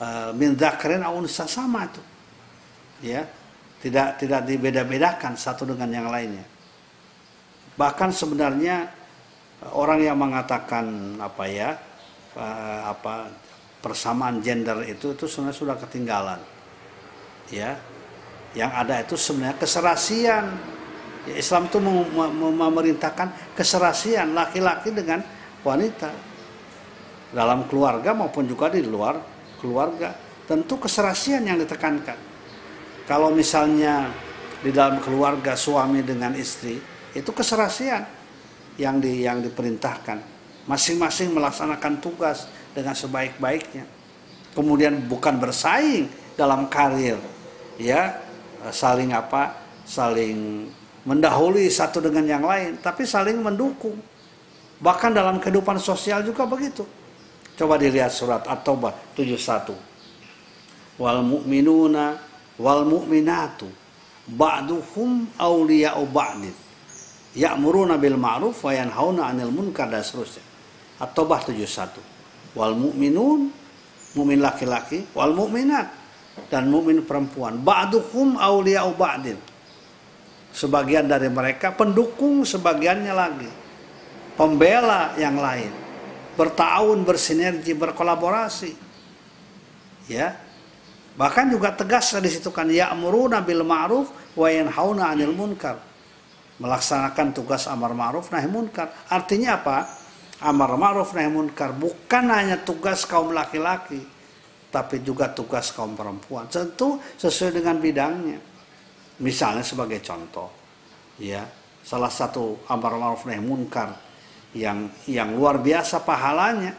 eh, min dzakarin aw unsa sama itu. Ya. Tidak tidak dibeda-bedakan satu dengan yang lainnya bahkan sebenarnya eh, orang yang mengatakan apa ya eh, apa persamaan gender itu itu sebenarnya sudah ketinggalan. Ya yang ada itu sebenarnya keserasian. Ya, Islam itu mem- mem- memerintahkan keserasian laki-laki dengan wanita. Dalam keluarga maupun juga di luar keluarga. Tentu keserasian yang ditekankan. Kalau misalnya di dalam keluarga suami dengan istri itu keserasian yang di yang diperintahkan. Masing-masing melaksanakan tugas dengan sebaik-baiknya. Kemudian bukan bersaing dalam karir ya saling apa saling mendahului satu dengan yang lain tapi saling mendukung. Bahkan dalam kehidupan sosial juga begitu. Coba dilihat surat At-Taubah 71 wal mu'minuna wal mu'minatu ba'duhum awliya'u ba'din ya'muruna bil ma'ruf wa yanhauna 'anil munkar dan seterusnya. At-Taubah 71 wal mu'minun mu'min laki-laki wal mu'minat dan mu'min perempuan. Ba'duhum awliya'u ba'din. Sebagian dari mereka pendukung sebagiannya lagi. Pembela yang lain. Bertahun bersinergi berkolaborasi. Ya. Bahkan juga tegas di situ kan ya'muruna bil ma'ruf wa yanhauna 'anil munkar melaksanakan tugas amar ma'ruf nahi munkar. Artinya apa? Amar ma'ruf nahi munkar bukan hanya tugas kaum laki-laki tapi juga tugas kaum perempuan. Tentu sesuai dengan bidangnya. Misalnya sebagai contoh ya salah satu amar ma'ruf nahi munkar yang yang luar biasa pahalanya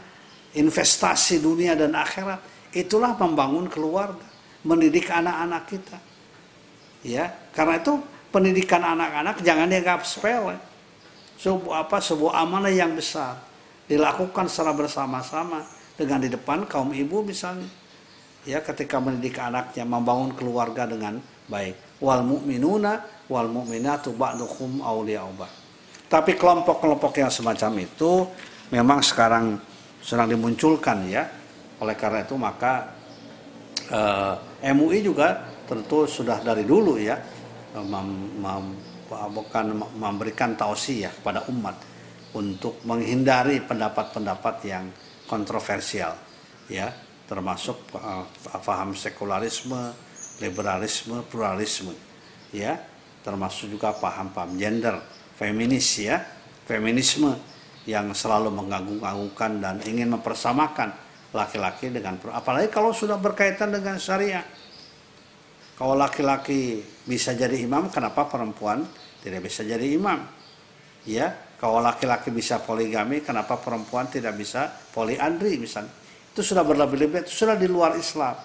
investasi dunia dan akhirat itulah membangun keluarga mendidik anak-anak kita. Ya karena itu pendidikan anak-anak jangan dianggap sepele. Sebuah apa sebuah amanah yang besar. Dilakukan secara bersama-sama dengan di depan kaum ibu misalnya. Ya ketika mendidik anaknya membangun keluarga dengan baik. Wal mu'minuna wal mu'minatu ba'duhum awliya'u Tapi kelompok-kelompok yang semacam itu memang sekarang sedang dimunculkan ya. Oleh karena itu maka eh, MUI juga tentu sudah dari dulu ya mem, bukan memberikan tausiah kepada umat untuk menghindari pendapat-pendapat yang kontroversial ya. Termasuk uh, paham sekularisme, liberalisme, pluralisme, ya, termasuk juga paham-paham gender, feminis ya, feminisme yang selalu mengagung-agungkan dan ingin mempersamakan laki-laki dengan apalagi kalau sudah berkaitan dengan syariah. Kalau laki-laki bisa jadi imam, kenapa perempuan tidak bisa jadi imam? Ya, kalau laki-laki bisa poligami, kenapa perempuan tidak bisa poliandri misalnya? itu sudah berlebih-lebih, itu sudah di luar Islam.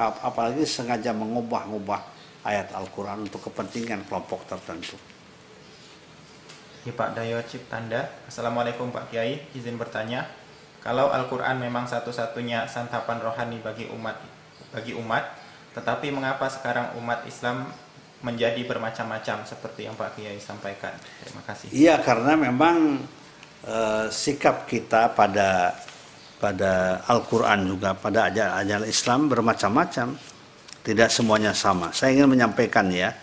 Apalagi sengaja mengubah-ubah ayat Al-Quran untuk kepentingan kelompok tertentu. Ya Pak Dayo Ciptanda, Assalamualaikum Pak Kiai, izin bertanya, kalau Al-Quran memang satu-satunya santapan rohani bagi umat, bagi umat, tetapi mengapa sekarang umat Islam menjadi bermacam-macam seperti yang Pak Kiai sampaikan? Terima kasih. Iya, karena memang e, sikap kita pada pada Al-Quran juga pada ajaran Islam bermacam-macam tidak semuanya sama saya ingin menyampaikan ya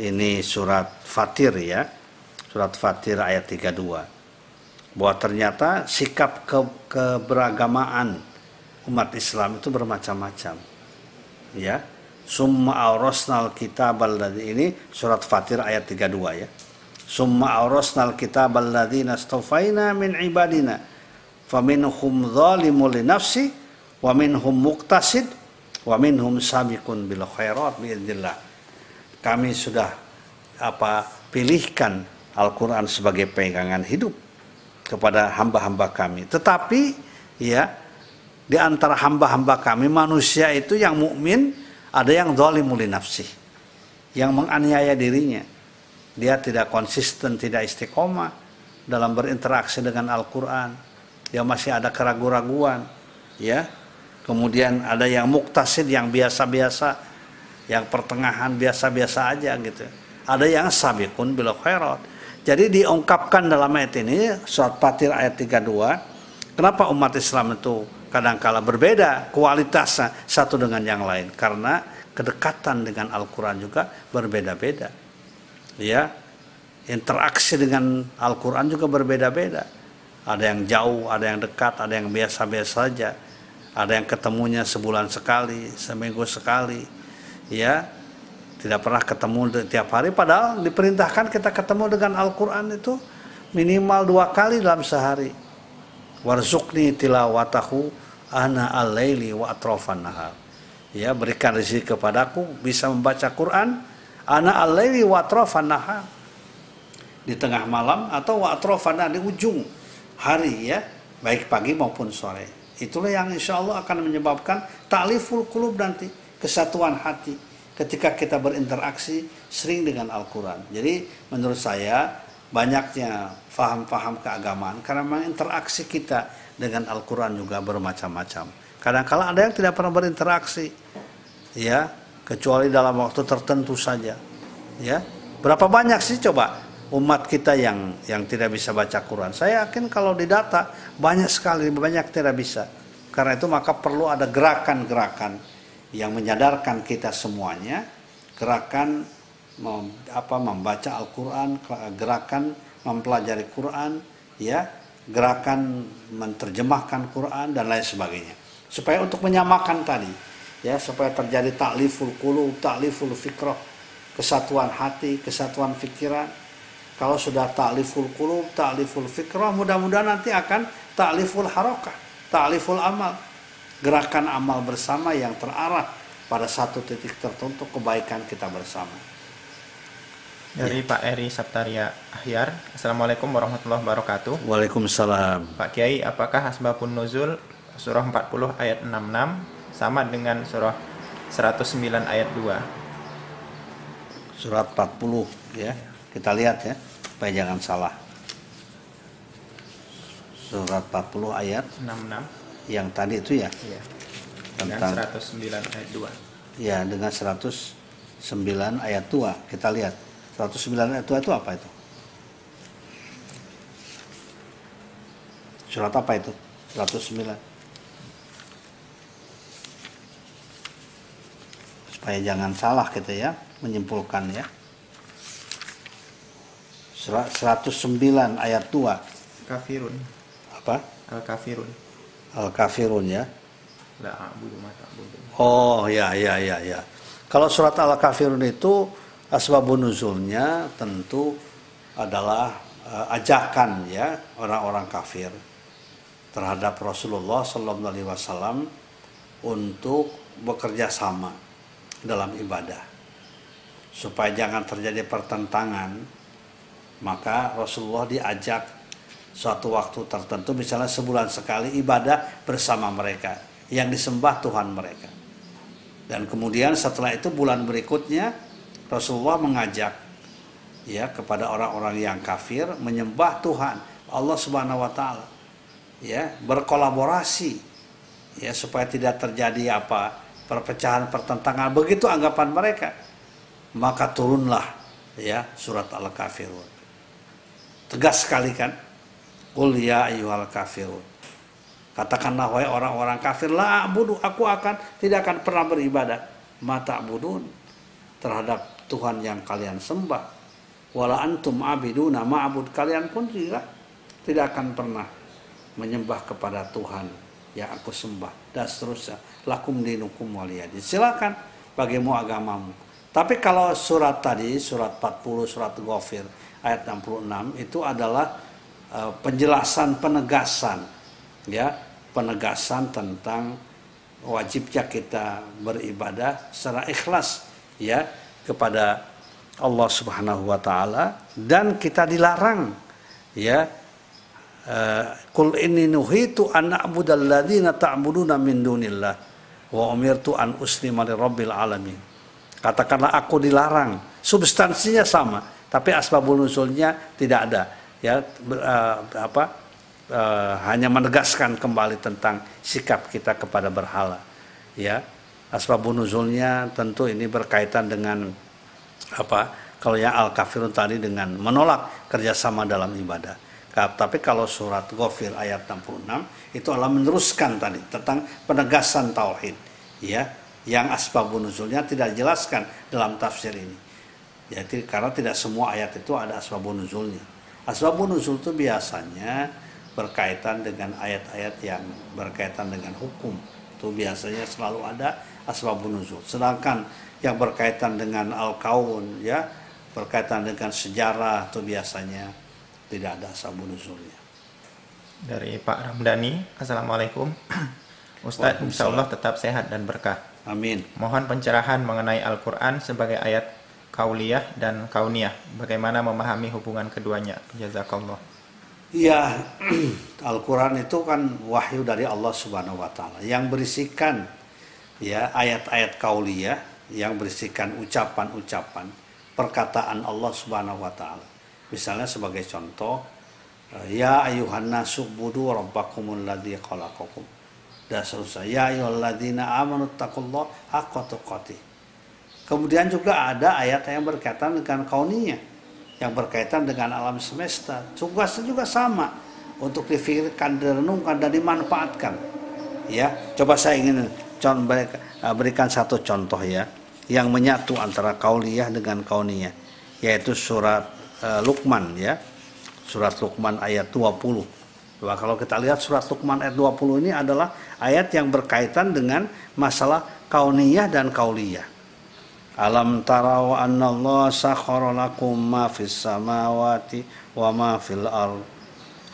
ini surat Fatir ya surat Fatir ayat 32 bahwa ternyata sikap ke keberagamaan umat Islam itu bermacam-macam ya. Summa aurasnal kitab alladhi ini surat Fatir ayat 32 ya. Summa aurasnal kitab alladhi nastafaina min ibadina. Faminhum zalimun li nafsi wa minhum muqtasid wa minhum sabiqun bil khairat biidznillah kami sudah apa pilihkan Al-Qur'an sebagai pegangan hidup kepada hamba-hamba kami. Tetapi ya di antara hamba-hamba kami manusia itu yang mukmin ada yang zalimul li nafsi yang menganiaya dirinya. Dia tidak konsisten tidak istiqomah dalam berinteraksi dengan Al-Qur'an. Ya masih ada keraguan-raguan ya. Kemudian ada yang muktasid yang biasa-biasa yang pertengahan biasa-biasa aja gitu. Ada yang sabiqun bil khairat. Jadi diungkapkan dalam ayat ini surat Fatir ayat 32 kenapa umat Islam itu kadangkala berbeda kualitasnya satu dengan yang lain. Karena kedekatan dengan Al-Qur'an juga berbeda-beda. Ya interaksi dengan Al-Qur'an juga berbeda-beda. Ada yang jauh, ada yang dekat, ada yang biasa-biasa saja, ada yang ketemunya sebulan sekali, seminggu sekali, ya tidak pernah ketemu tiap hari. Padahal diperintahkan kita ketemu dengan Al-Quran itu minimal dua kali dalam sehari. Warzukni tilawatahu ana al-laili wa atrofan nahar. Ya, berikan rezeki kepadaku bisa membaca Quran ana al-laili wa atrofan nahar. Di tengah malam atau wa atrofan di ujung hari ya, baik pagi maupun sore. Itulah yang insya Allah akan menyebabkan ta'liful kulub nanti, kesatuan hati ketika kita berinteraksi sering dengan Al-Quran. Jadi menurut saya banyaknya faham-faham keagamaan karena memang interaksi kita dengan Al-Quran juga bermacam-macam. Kadang-kala ada yang tidak pernah berinteraksi, ya, kecuali dalam waktu tertentu saja. Ya, berapa banyak sih coba umat kita yang yang tidak bisa baca Quran. Saya yakin kalau didata banyak sekali banyak tidak bisa. Karena itu maka perlu ada gerakan-gerakan yang menyadarkan kita semuanya, gerakan apa membaca Al-Qur'an, gerakan mempelajari Quran, ya, gerakan menerjemahkan Quran dan lain sebagainya. Supaya untuk menyamakan tadi, ya supaya terjadi takliful qulub, takliful fikrah, kesatuan hati, kesatuan pikiran. Kalau sudah takliful qulub, takliful fikrah, mudah-mudahan nanti akan takliful harakah, takliful amal. Gerakan amal bersama yang terarah pada satu titik tertentu kebaikan kita bersama. Dari Pak Eri Saptaria Ahyar, Assalamualaikum warahmatullahi wabarakatuh. Waalaikumsalam. Pak Kiai, apakah asbabun nuzul surah 40 ayat 66 sama dengan surah 109 ayat 2? Surat 40 ya. Kita lihat ya, supaya jangan salah. Surat 40 ayat 66. yang tadi itu ya. Iya. Dengan Tentang 109 ayat 2. ya dengan 109 ayat 2. Kita lihat. 109 ayat 2 itu apa itu? Surat apa itu? 109. Supaya jangan salah kita ya menyimpulkan ya. Surat 109 ayat 2. Kafirun. Apa? Al-kafirun. Al-kafirun ya. La a'budu ma ta'budun. Oh ya ya ya ya. Kalau surat Al-Kafirun itu asbabun nuzulnya tentu adalah eh, ajakan ya orang-orang kafir terhadap Rasulullah Sallallahu Alaihi Wasallam untuk bekerja sama dalam ibadah. Supaya jangan terjadi pertentangan maka Rasulullah diajak suatu waktu tertentu misalnya sebulan sekali ibadah bersama mereka yang disembah Tuhan mereka. Dan kemudian setelah itu bulan berikutnya Rasulullah mengajak ya kepada orang-orang yang kafir menyembah Tuhan Allah Subhanahu wa taala. Ya, berkolaborasi ya supaya tidak terjadi apa perpecahan pertentangan begitu anggapan mereka. Maka turunlah ya surat Al-Kafirun. Tegas sekali kan? Qul ya ayyuhal kafirun. Katakanlah wahai orang-orang kafir, la abudu, aku akan tidak akan pernah beribadah. Mata abudun terhadap Tuhan yang kalian sembah. Wala antum abiduna ma'abud kalian pun juga tidak akan pernah menyembah kepada Tuhan yang aku sembah dan seterusnya. Lakum dinukum waliyadi. Silakan bagimu agamamu. Tapi kalau surat tadi, surat 40, surat Ghafir ayat 66 itu adalah uh, penjelasan penegasan ya penegasan tentang wajibnya kita beribadah secara ikhlas ya kepada Allah Subhanahu wa taala dan kita dilarang ya. Kul inni nuhitu an na'budal ladzina ta'buduna min dunillah wa umirtu an uslima lirabbil alamin. Katakanlah aku dilarang. Substansinya sama tapi asbabul nuzulnya tidak ada ya. Uh, apa uh, hanya menegaskan kembali tentang sikap kita kepada berhala. Ya, asbabun nuzulnya tentu ini berkaitan dengan apa? Kalau yang al kafirun tadi dengan menolak kerjasama dalam ibadah. Tapi kalau surat Ghafir ayat 66 itu adalah meneruskan tadi tentang penegasan tauhid, ya, yang asbabun nuzulnya tidak dijelaskan dalam tafsir ini. Jadi karena tidak semua ayat itu ada asbabun nuzulnya. Asbabun nuzul itu biasanya berkaitan dengan ayat-ayat yang berkaitan dengan hukum itu biasanya selalu ada asbabun nuzul. Sedangkan yang berkaitan dengan al-kaun ya berkaitan dengan sejarah itu biasanya tidak ada asbabun nuzulnya dari Pak Ramdhani Assalamualaikum. Ustadz insya Allah tetap sehat dan berkah. Amin. Mohon pencerahan mengenai Al-Quran sebagai ayat kauliyah dan kauniyah. Bagaimana memahami hubungan keduanya? Jazakallah Ya, Al-Quran itu kan wahyu dari Allah Subhanahu wa taala yang berisikan ya ayat-ayat kauliyah yang berisikan ucapan-ucapan perkataan Allah Subhanahu wa taala. Misalnya sebagai contoh ya ayuhan nasubudu rabbakumul ladzi khalaqakum. Dan seterusnya ya amanu taqullaha haqqa. Kemudian juga ada ayat yang berkaitan dengan kauniyah yang berkaitan dengan alam semesta. Tugasnya juga sama untuk difikirkan, direnungkan dan dimanfaatkan. Ya, coba saya ingin eh, berikan satu contoh ya yang menyatu antara kauliyah dengan kauniyah yaitu surat uh, Luqman ya. Surat Luqman ayat 20 Wah, kalau kita lihat surat Luqman ayat 20 ini adalah ayat yang berkaitan dengan masalah kauniyah dan kauliyah. Alam tarau anna Allah sakhara lakum ma fis samawati wa ma fil ard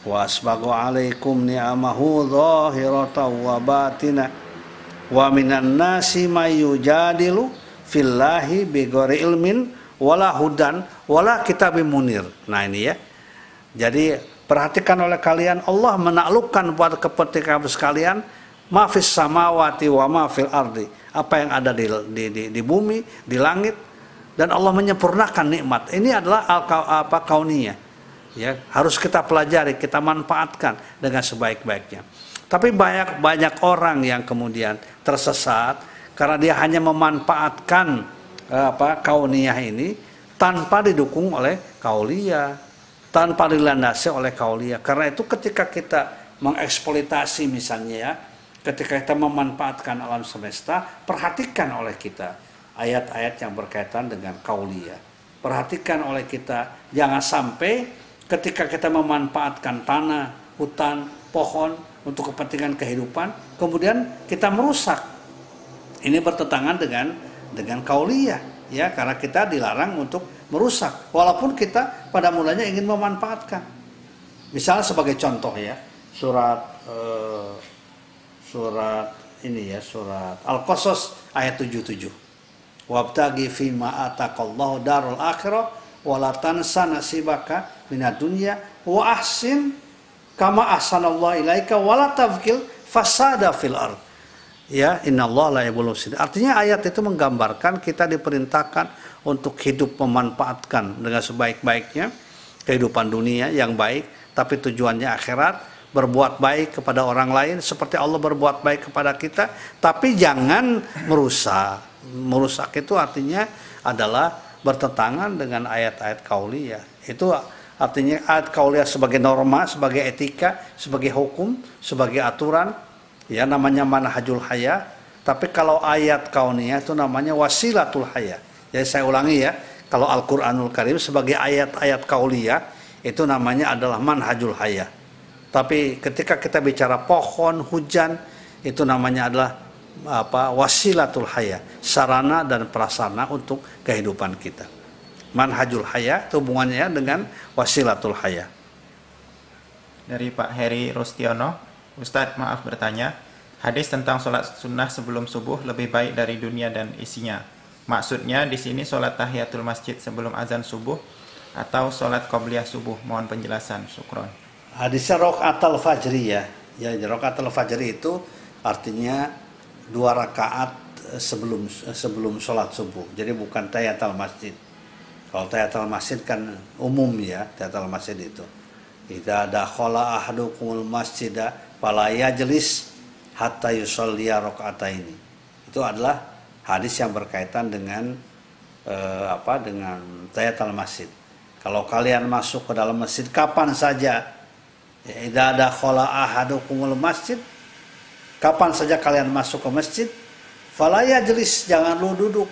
wa asbagu alaikum ni'amahu zahiratan wa batina wa minan nasi may yujadilu fillahi bighairi ilmin wala hudan wala kitabim munir. Nah ini ya. Jadi Perhatikan oleh kalian Allah menaklukkan buat kepentingan sekalian mafis samawati wa mafil ardi apa yang ada di, di, di, di bumi di langit dan Allah menyempurnakan nikmat. Ini adalah apa kaunia ya harus kita pelajari kita manfaatkan dengan sebaik-baiknya. Tapi banyak banyak orang yang kemudian tersesat karena dia hanya memanfaatkan apa kauniyah ini tanpa didukung oleh kaulia tanpa dilandasi oleh kaulia. Karena itu ketika kita mengeksploitasi misalnya ya, ketika kita memanfaatkan alam semesta, perhatikan oleh kita ayat-ayat yang berkaitan dengan kaulia. Perhatikan oleh kita, jangan sampai ketika kita memanfaatkan tanah, hutan, pohon untuk kepentingan kehidupan, kemudian kita merusak. Ini bertentangan dengan dengan kaulia, ya, karena kita dilarang untuk merusak walaupun kita pada mulanya ingin memanfaatkan misalnya sebagai contoh ya surat uh, surat ini ya surat Al-Qasas ayat 77 wabtagi fima ataqallahu darul akhirah wala tansa nasibaka minad dunya wa ahsin kama ahsanallahu ilaika wala tafkil fasada fil ard. Ya innallaha la artinya ayat itu menggambarkan kita diperintahkan untuk hidup memanfaatkan dengan sebaik-baiknya kehidupan dunia yang baik tapi tujuannya akhirat berbuat baik kepada orang lain seperti Allah berbuat baik kepada kita tapi jangan merusak. Merusak itu artinya adalah bertentangan dengan ayat-ayat kauliyah. Itu artinya ayat kauliyah sebagai norma sebagai etika sebagai hukum sebagai aturan. Ya namanya manhajul haya. Tapi kalau ayat kauniyah itu namanya wasilatul haya. Jadi saya ulangi ya, kalau Al-Quranul Karim sebagai ayat-ayat kauliyah itu namanya adalah manhajul hayah. Tapi ketika kita bicara pohon, hujan, itu namanya adalah apa wasilatul hayah, sarana dan prasarana untuk kehidupan kita. Manhajul hayah itu hubungannya dengan wasilatul hayah. Dari Pak Heri Rustiono, Ustadz maaf bertanya, hadis tentang sholat sunnah sebelum subuh lebih baik dari dunia dan isinya. Maksudnya di sini sholat tahiyatul masjid sebelum azan subuh atau sholat qobliyah subuh. Mohon penjelasan. Syukron. Hadisnya rokaat al-fajri ya. Ya, rokaat al-fajri itu artinya dua rakaat sebelum sebelum sholat subuh. Jadi bukan tahiyatul masjid. Kalau tahiyatul masjid kan umum ya, tahiyatul masjid itu. Idza dakhala ahadukumul masjidah fala yajlis hatta yusalliya ini. Itu adalah hadis yang berkaitan dengan eh, apa dengan tayatul masjid. Kalau kalian masuk ke dalam masjid kapan saja, idza ada khala ahadukumul masjid, kapan saja kalian masuk ke masjid, falaya jelis jangan lu duduk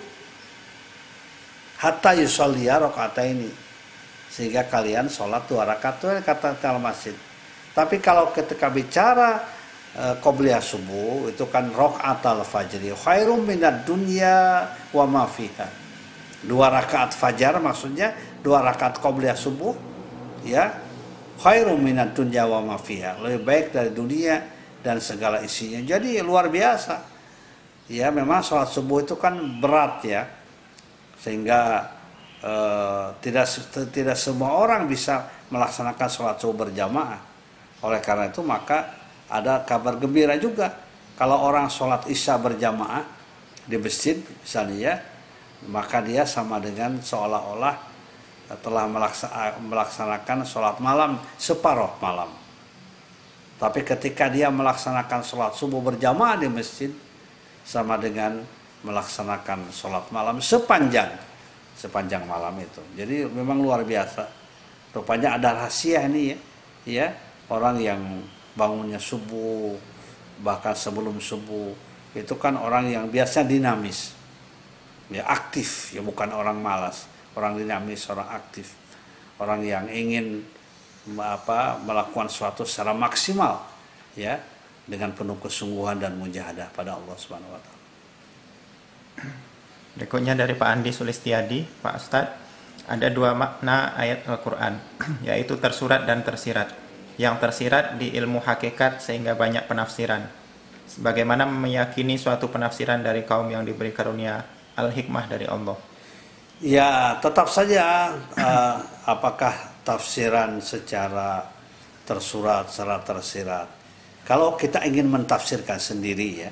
hatta yusalliya ini sehingga kalian sholat dua rakaat itu kata dalam masjid. Tapi kalau ketika bicara Eh, qobliyah subuh itu kan al fajri khairum minad dunya wa ma fiha. Dua rakaat fajar maksudnya dua rakaat qobliyah subuh ya khairum minad dunya wa ma fiha. Lebih baik dari dunia dan segala isinya. Jadi luar biasa. Ya memang sholat subuh itu kan berat ya. Sehingga eh, tidak tidak semua orang bisa melaksanakan sholat subuh berjamaah. Oleh karena itu maka ada kabar gembira juga kalau orang sholat isya berjamaah di masjid misalnya ya maka dia sama dengan seolah-olah telah melaksanakan sholat malam separuh malam. Tapi ketika dia melaksanakan sholat subuh berjamaah di masjid sama dengan melaksanakan sholat malam sepanjang sepanjang malam itu. Jadi memang luar biasa. Rupanya ada rahasia ini ya ya. Orang yang bangunnya subuh bahkan sebelum subuh itu kan orang yang biasa dinamis. Ya aktif ya bukan orang malas orang dinamis orang aktif orang yang ingin apa melakukan suatu secara maksimal ya dengan penuh kesungguhan dan mujahadah pada Allah Subhanahu wa taala. Berikutnya dari Pak Andi Sulistiadi, Pak Ustadz, ada dua makna ayat Al-Quran, yaitu tersurat dan tersirat. Yang tersirat di ilmu hakikat sehingga banyak penafsiran. Bagaimana meyakini suatu penafsiran dari kaum yang diberi karunia al-hikmah dari Allah? Ya, tetap saja uh, apakah tafsiran secara tersurat, secara tersirat. Kalau kita ingin mentafsirkan sendiri ya,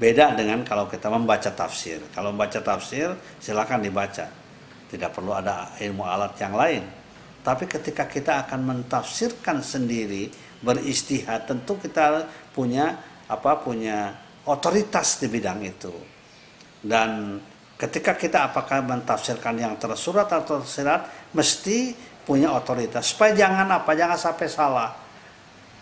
beda dengan kalau kita membaca tafsir. Kalau membaca tafsir, silakan dibaca. Tidak perlu ada ilmu alat yang lain. Tapi ketika kita akan mentafsirkan sendiri, beristihad, tentu kita punya apa punya otoritas di bidang itu. Dan ketika kita apakah mentafsirkan yang tersurat atau tersirat, mesti punya otoritas. Supaya jangan apa jangan sampai salah.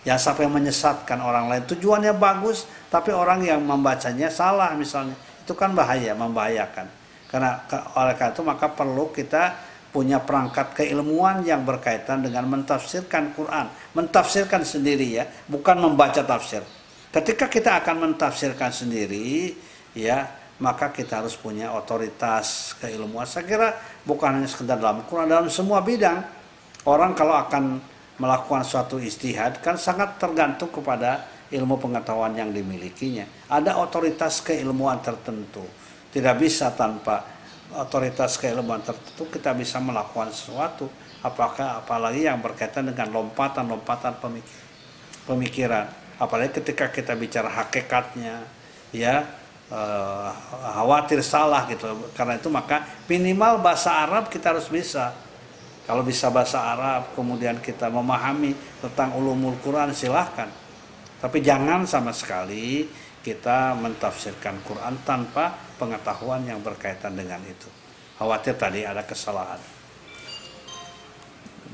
Yang sampai menyesatkan orang lain. Tujuannya bagus tapi orang yang membacanya salah misalnya. Itu kan bahaya membahayakan. Karena oleh karena itu maka perlu kita punya perangkat keilmuan yang berkaitan dengan mentafsirkan Quran. Mentafsirkan sendiri ya bukan membaca tafsir. Ketika kita akan mentafsirkan sendiri ya maka kita harus punya otoritas keilmuan. Saya kira bukan hanya sekedar dalam Quran, dalam semua bidang. Orang kalau akan melakukan suatu istihad kan sangat tergantung kepada ilmu pengetahuan yang dimilikinya. Ada otoritas keilmuan tertentu. Tidak bisa tanpa otoritas keilmuan tertentu kita bisa melakukan sesuatu. Apakah apalagi yang berkaitan dengan lompatan-lompatan pemikiran. Apalagi ketika kita bicara hakikatnya, ya uh, khawatir salah gitu. Karena itu maka minimal bahasa Arab kita harus bisa. Kalau bisa bahasa Arab, kemudian kita memahami tentang ulumul Quran silahkan. Tapi jangan sama sekali kita mentafsirkan Quran tanpa pengetahuan yang berkaitan dengan itu. Khawatir tadi ada kesalahan.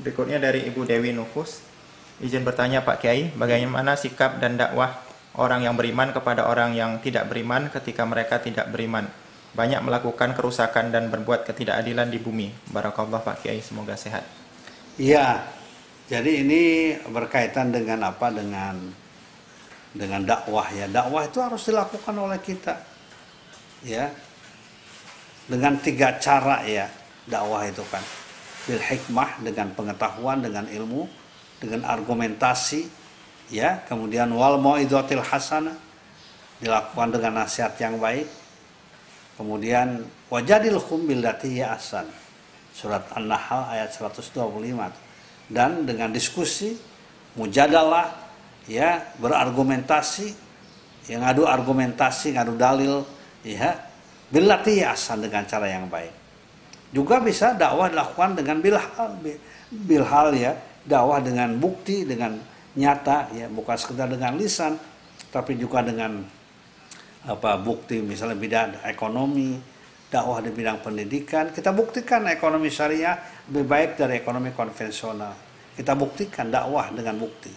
Berikutnya dari Ibu Dewi Nufus. Izin bertanya Pak Kiai, bagaimana sikap dan dakwah orang yang beriman kepada orang yang tidak beriman ketika mereka tidak beriman. Banyak melakukan kerusakan dan berbuat ketidakadilan di bumi. Barakallah Pak Kiai, semoga sehat. Iya. Jadi ini berkaitan dengan apa? Dengan dengan dakwah ya. Dakwah itu harus dilakukan oleh kita. Ya. Dengan tiga cara ya dakwah itu kan. Bil hikmah dengan pengetahuan, dengan ilmu, dengan argumentasi, ya kemudian wal mau'izatil hasanah dilakukan dengan nasihat yang baik. Kemudian wajadil hum billati ya asan surat An-Nahl ayat 125 dan dengan diskusi mujadalah ya berargumentasi yang ngadu argumentasi ngadu dalil ya billati ya asan dengan cara yang baik. Juga bisa dakwah dilakukan dengan bilhal bilhal ya dakwah dengan bukti dengan nyata ya bukan sekedar dengan lisan tapi juga dengan apa bukti misalnya bidang ekonomi dakwah di bidang pendidikan. Kita buktikan ekonomi syariah lebih baik dari ekonomi konvensional. Kita buktikan dakwah dengan bukti.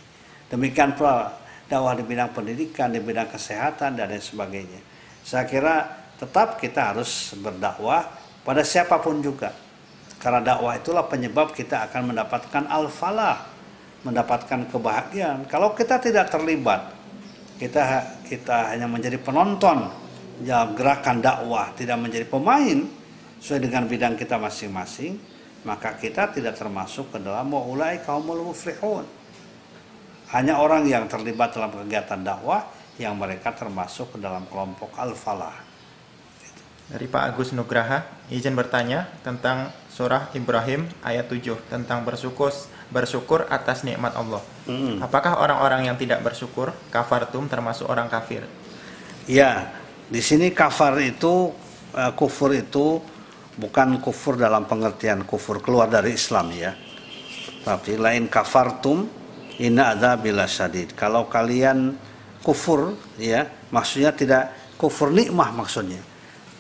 Demikian pula dakwah di bidang pendidikan di bidang kesehatan dan lain sebagainya. Saya kira tetap kita harus berdakwah pada siapa pun juga. Karena dakwah itulah penyebab kita akan mendapatkan al-falah mendapatkan kebahagiaan. Kalau kita tidak terlibat, kita kita hanya menjadi penonton dalam gerakan dakwah, tidak menjadi pemain sesuai dengan bidang kita masing-masing, maka kita tidak termasuk ke dalam ulai kaumul muflihun. Hanya orang yang terlibat dalam kegiatan dakwah yang mereka termasuk ke dalam kelompok al-falah. Dari Pak Agus Nugraha, izin bertanya tentang surah Ibrahim ayat 7 tentang bersyukur bersyukur atas nikmat Allah. Hmm. Apakah orang-orang yang tidak bersyukur kafartum termasuk orang kafir? Ya, di sini kafar itu uh, kufur itu bukan kufur dalam pengertian kufur keluar dari Islam ya. Tapi lain kafartum inna ada bila sadid. Kalau kalian kufur ya, maksudnya tidak kufur nikmah maksudnya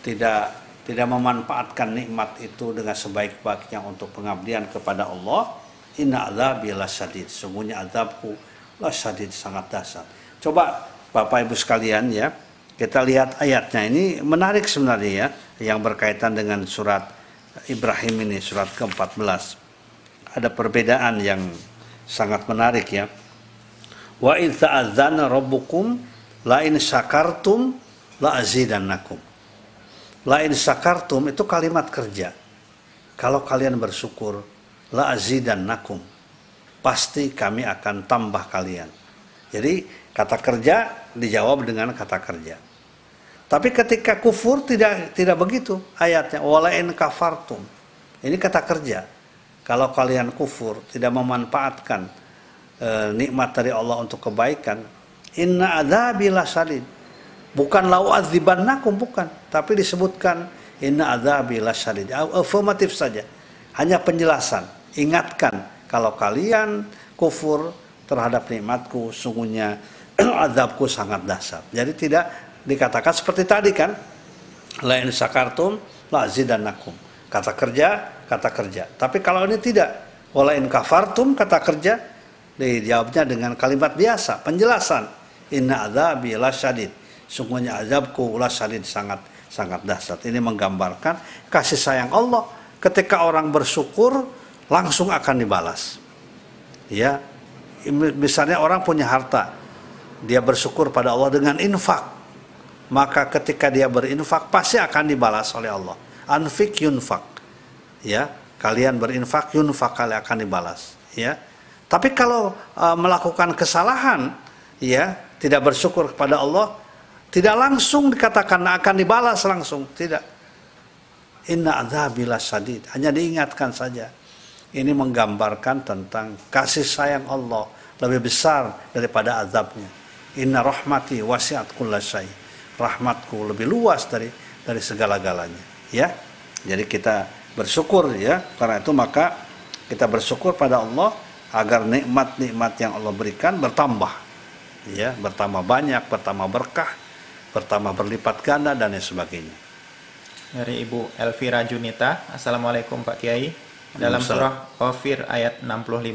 tidak tidak memanfaatkan nikmat itu dengan sebaik-baiknya untuk pengabdian kepada Allah inna adzabi lasadid sungguhnya azabku lasadid sangat dasar coba Bapak Ibu sekalian ya kita lihat ayatnya ini menarik sebenarnya ya yang berkaitan dengan surat Ibrahim ini surat ke-14 ada perbedaan yang sangat menarik ya. Wa in ta'adzana rabbukum la in syakartum la azidannakum. La in syakartum itu kalimat kerja. Kalau kalian bersyukur la azidannakum. Pasti kami akan tambah kalian. Jadi kata kerja dijawab dengan kata kerja. Tapi ketika kufur tidak tidak begitu ayatnya walain kafartum. Ini kata kerja. Kalau kalian kufur tidak memanfaatkan e, nikmat dari Allah untuk kebaikan, inna adzabi lasadid. Bukan lau adzibannakum bukan, tapi disebutkan inna adzabi lasadid. Afirmatif saja. Hanya penjelasan. Ingatkan kalau kalian kufur terhadap nikmatku, sungguhnya azabku sangat dahsyat. Jadi tidak dikatakan seperti tadi kan, lain sakartum la zidannakum. Kata kerja, kata kerja. Tapi kalau ini tidak, walain kafartum kata kerja, dijawabnya dengan kalimat biasa, penjelasan. Inna azabi lasyadid. Sungguhnya azabku lasyadid sangat sangat dahsyat. Ini menggambarkan kasih sayang Allah. Ketika orang bersyukur, langsung akan dibalas. Ya, misalnya orang punya harta, dia bersyukur pada Allah dengan infak, maka ketika dia berinfak pasti akan dibalas oleh Allah. Anfik yunfak, ya kalian berinfak yunfak kalian akan dibalas, ya. Tapi kalau uh, melakukan kesalahan, ya tidak bersyukur kepada Allah, tidak langsung dikatakan akan dibalas langsung, tidak. Inna adzabila sadid, hanya diingatkan saja. Ini menggambarkan tentang kasih sayang Allah lebih besar daripada azabnya. Inna rahmati wasiat kullasyai. Rahmatku lebih luas dari dari segala-galanya. Ya. Jadi kita bersyukur ya. Karena itu maka kita bersyukur pada Allah agar nikmat-nikmat yang Allah berikan bertambah. Ya, bertambah banyak, bertambah berkah, bertambah berlipat ganda dan lain sebagainya. Dari Ibu Elvira Junita, Assalamualaikum Pak Kiai. Dalam surah Ghafir ayat 65,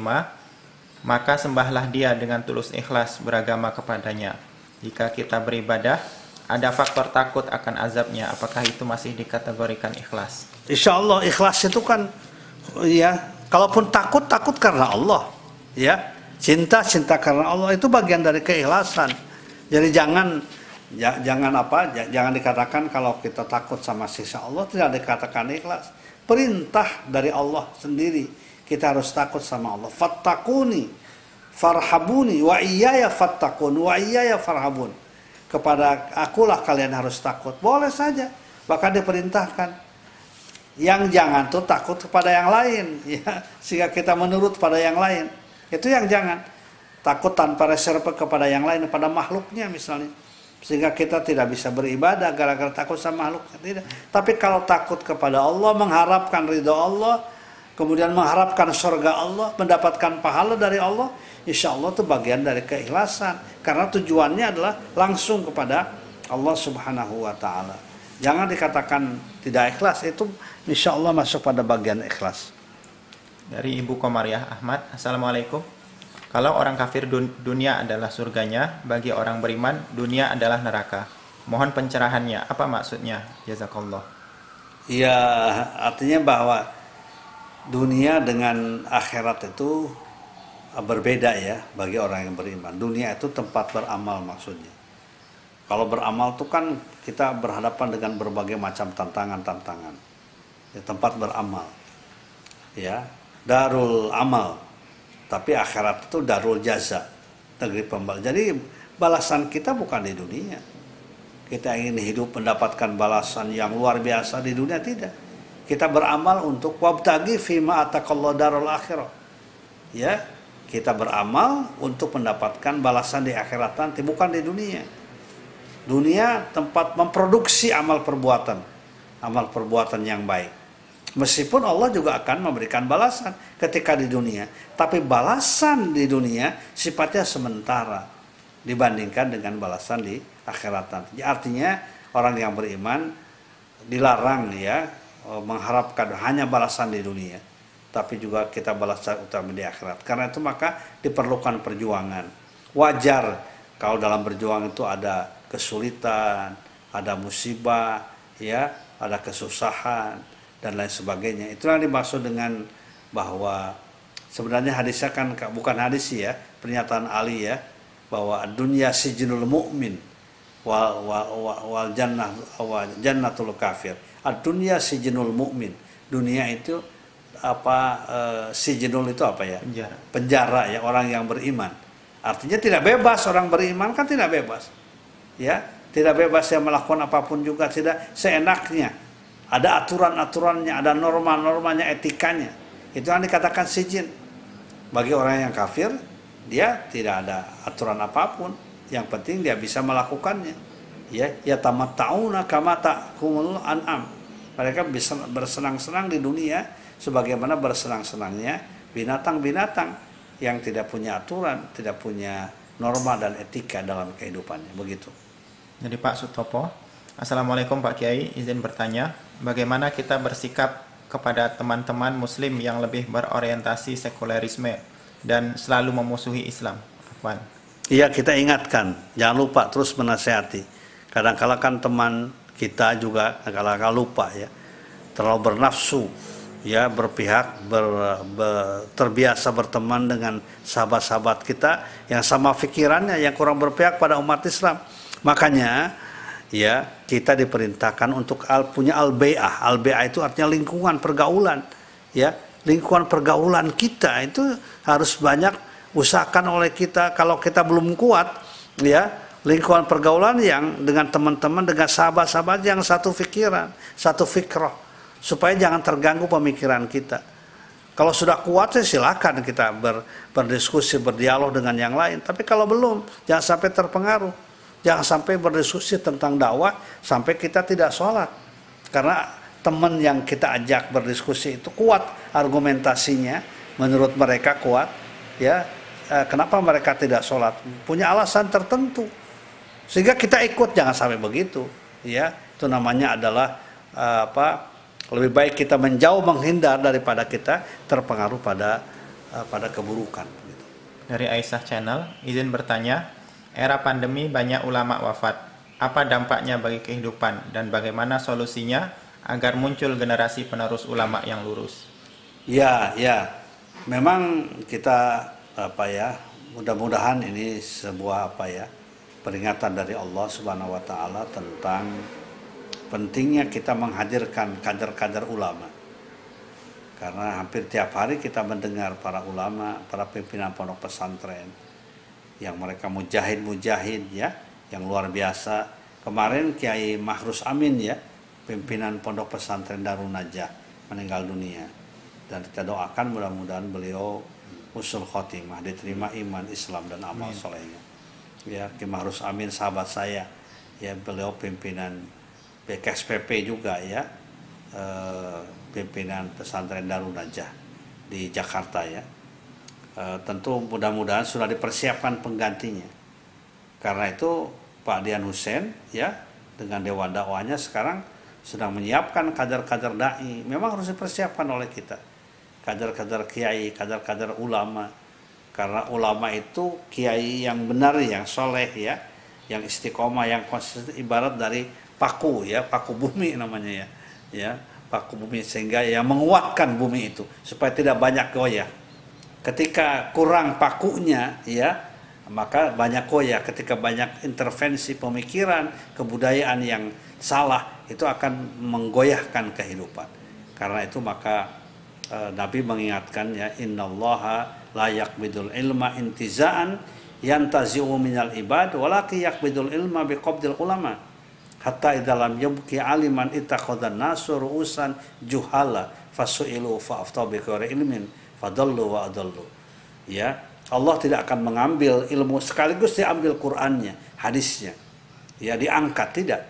maka sembahlah dia dengan tulus ikhlas beragama kepadanya. Jika kita beribadah, ada faktor takut akan azabnya, apakah itu masih dikategorikan ikhlas? Insya Allah ikhlas itu kan, ya, kalaupun takut, takut karena Allah. Ya, cinta, cinta karena Allah itu bagian dari keikhlasan. Jadi jangan ya, jangan apa jangan dikatakan kalau kita takut sama sisa Allah tidak dikatakan ikhlas perintah dari Allah sendiri kita harus takut sama Allah. Fattakuni, farhabuni, wa iyaya fattakun, wa iyaya farhabun. Kepada akulah kalian harus takut. Boleh saja. Bahkan diperintahkan. Yang jangan tuh takut kepada yang lain. ya Sehingga kita menurut pada yang lain. Itu yang jangan. Takut tanpa reserve kepada yang lain, pada makhluknya misalnya sehingga kita tidak bisa beribadah gara-gara takut sama makhluk tidak tapi kalau takut kepada Allah mengharapkan ridho Allah kemudian mengharapkan surga Allah, mendapatkan pahala dari Allah, insya Allah itu bagian dari keikhlasan. Karena tujuannya adalah langsung kepada Allah Subhanahu wa Ta'ala. Jangan dikatakan tidak ikhlas, itu insya Allah masuk pada bagian ikhlas. Dari Ibu Komariah Ahmad, Assalamualaikum. Kalau orang kafir dunia adalah surganya, bagi orang beriman dunia adalah neraka. Mohon pencerahannya, apa maksudnya? Jazakallah. Ya, artinya bahwa dunia dengan akhirat itu berbeda ya bagi orang yang beriman. Dunia itu tempat beramal maksudnya. Kalau beramal itu kan kita berhadapan dengan berbagai macam tantangan-tantangan. Ya, tempat beramal. Ya, darul amal. Tapi akhirat itu darul jaza, negeri pembal. Jadi balasan kita bukan di dunia. Kita ingin hidup mendapatkan balasan yang luar biasa di dunia tidak kita beramal untuk wabtagi fima atakallah darul akhirah. Ya, kita beramal untuk mendapatkan balasan di akhirat nanti, bukan di dunia. Dunia tempat memproduksi amal perbuatan, amal perbuatan yang baik. Meskipun Allah juga akan memberikan balasan ketika di dunia, tapi balasan di dunia sifatnya sementara dibandingkan dengan balasan di akhirat nanti. Artinya orang yang beriman dilarang ya Oh, mengharapkan hanya balasan di dunia, tapi juga kita balasan utama di akhirat. Karena itu maka diperlukan perjuangan. Wajar kalau dalam berjuang itu ada kesulitan, ada musibah, ya, ada kesusahan dan lain sebagainya. Itu yang dimaksud dengan bahwa Sebenarnya hadisnya kan bukan hadis ya, pernyataan Ali ya bahwa dunia sijinul mukmin wal wal wal, wal jannah wal jannatul kafir. Ad-dunya sijinul mukmin. Dunia itu apa uh, sijinul itu apa ya? Penjara. Penjara ya orang yang beriman. Artinya tidak bebas orang beriman kan tidak bebas. Ya, tidak bebas yang melakukan apa pun juga tidak seenaknya. Ada aturan-aturannya, ada norma-normanya, etikanya. Itu yang dikatakan sijin. Bagi orang yang kafir, dia tidak ada aturan apa pun. Yang penting dia bisa melakukannya. Ya, ya tamat tauna kamata kumul an'am. Mereka bisa bersenang-senang di dunia sebagaimana bersenang-senangnya binatang-binatang yang tidak punya aturan, tidak punya norma dan etika dalam kehidupannya. Begitu. Jadi Pak Sutopo, Assalamualaikum Pak Kiai, izin bertanya, bagaimana kita bersikap kepada teman-teman Muslim yang lebih berorientasi sekulerisme dan selalu memusuhi Islam? Afwan. Iya kita ingatkan, jangan lupa terus menasehati. Kadang-kala kan teman kita juga kadang-kala lupa ya, terlalu bernafsu, ya berpihak, ber, ber, terbiasa berteman dengan sahabat-sahabat kita yang sama pikirannya, yang kurang berpihak pada umat Islam Makanya ya kita diperintahkan untuk al, punya al-bai'ah. Al-bai'ah itu artinya lingkungan pergaulan. Ya, lingkungan pergaulan kita itu harus banyak usahakan oleh kita. Kalau kita belum kuat ya lingkungan pergaulan yang dengan teman-teman dengan sahabat-sahabat yang satu pikiran satu fikroh supaya jangan terganggu pemikiran kita. Kalau sudah kuat ya silakan kita ber, berdiskusi berdialog dengan yang lain. Tapi kalau belum jangan sampai terpengaruh Jangan sampai berdiskusi tentang dakwah sampai kita tidak sholat. Karena teman yang kita ajak berdiskusi itu kuat argumentasinya, menurut mereka kuat. Ya, eh, kenapa mereka tidak sholat? Punya alasan tertentu. Sehingga kita ikut, jangan sampai begitu. Ya, itu namanya adalah eh, apa? Lebih baik kita menjauh menghindar daripada kita terpengaruh pada eh, pada keburukan. Dari Aisyah Channel, izin bertanya, Era pandemi banyak ulama wafat. Apa dampaknya bagi kehidupan dan bagaimana solusinya agar muncul generasi penerus ulama yang lurus? Ya, ya. Memang kita apa ya, mudah-mudahan ini sebuah apa ya, peringatan dari Allah Subhanahu wa taala tentang pentingnya kita menghadirkan kader-kader ulama. Karena hampir tiap hari kita mendengar para ulama, para pimpinan pondok pesantren, yang mereka mujahid-mujahid ya. Yang luar biasa. Kemarin Kiai Mahrus Amin ya pimpinan Pondok Pesantren Darun Najah meninggal dunia. Dan kita doakan mudah-mudahan beliau usul khotimah diterima iman Islam dan amal solehnya. Ya Kiai Mahrus Amin sahabat saya ya beliau pimpinan BKSPP juga ya eh, pimpinan pesantren Darun Najah di Jakarta ya Eh, tentu mudah-mudahan sudah dipersiapkan penggantinya. Karena itu Pak Dian Hussein ya dengan Dewan dakwahnya sekarang sedang menyiapkan kader-kader dai. Memang harus dipersiapkan oleh kita. Kader-kader kiai, kader-kader ulama. Karena ulama itu kiai yang benar, yang soleh ya, yang istiqomah, yang konsisten ibarat dari paku ya, paku bumi namanya ya, ya paku bumi sehingga yang menguatkan bumi itu supaya tidak banyak goyah ketika kurang pakunya ya maka banyak koya ketika banyak intervensi pemikiran kebudayaan yang salah itu akan menggoyahkan kehidupan. Karena itu maka e, Nabi mengingatkan ya innallaha layak bidul ilma intizaan yantazi'u minal ibad walaki yakbidul ilma biqabdil ulama. Hatta idalam yabki aliman ittakhadhan nasu ru'usan juhala fasu'ilu fa'aftaw bi ilmin fadallu wa adallu. Ya Allah tidak akan mengambil ilmu sekaligus diambil Qur'annya hadisnya. Ya diangkat tidak.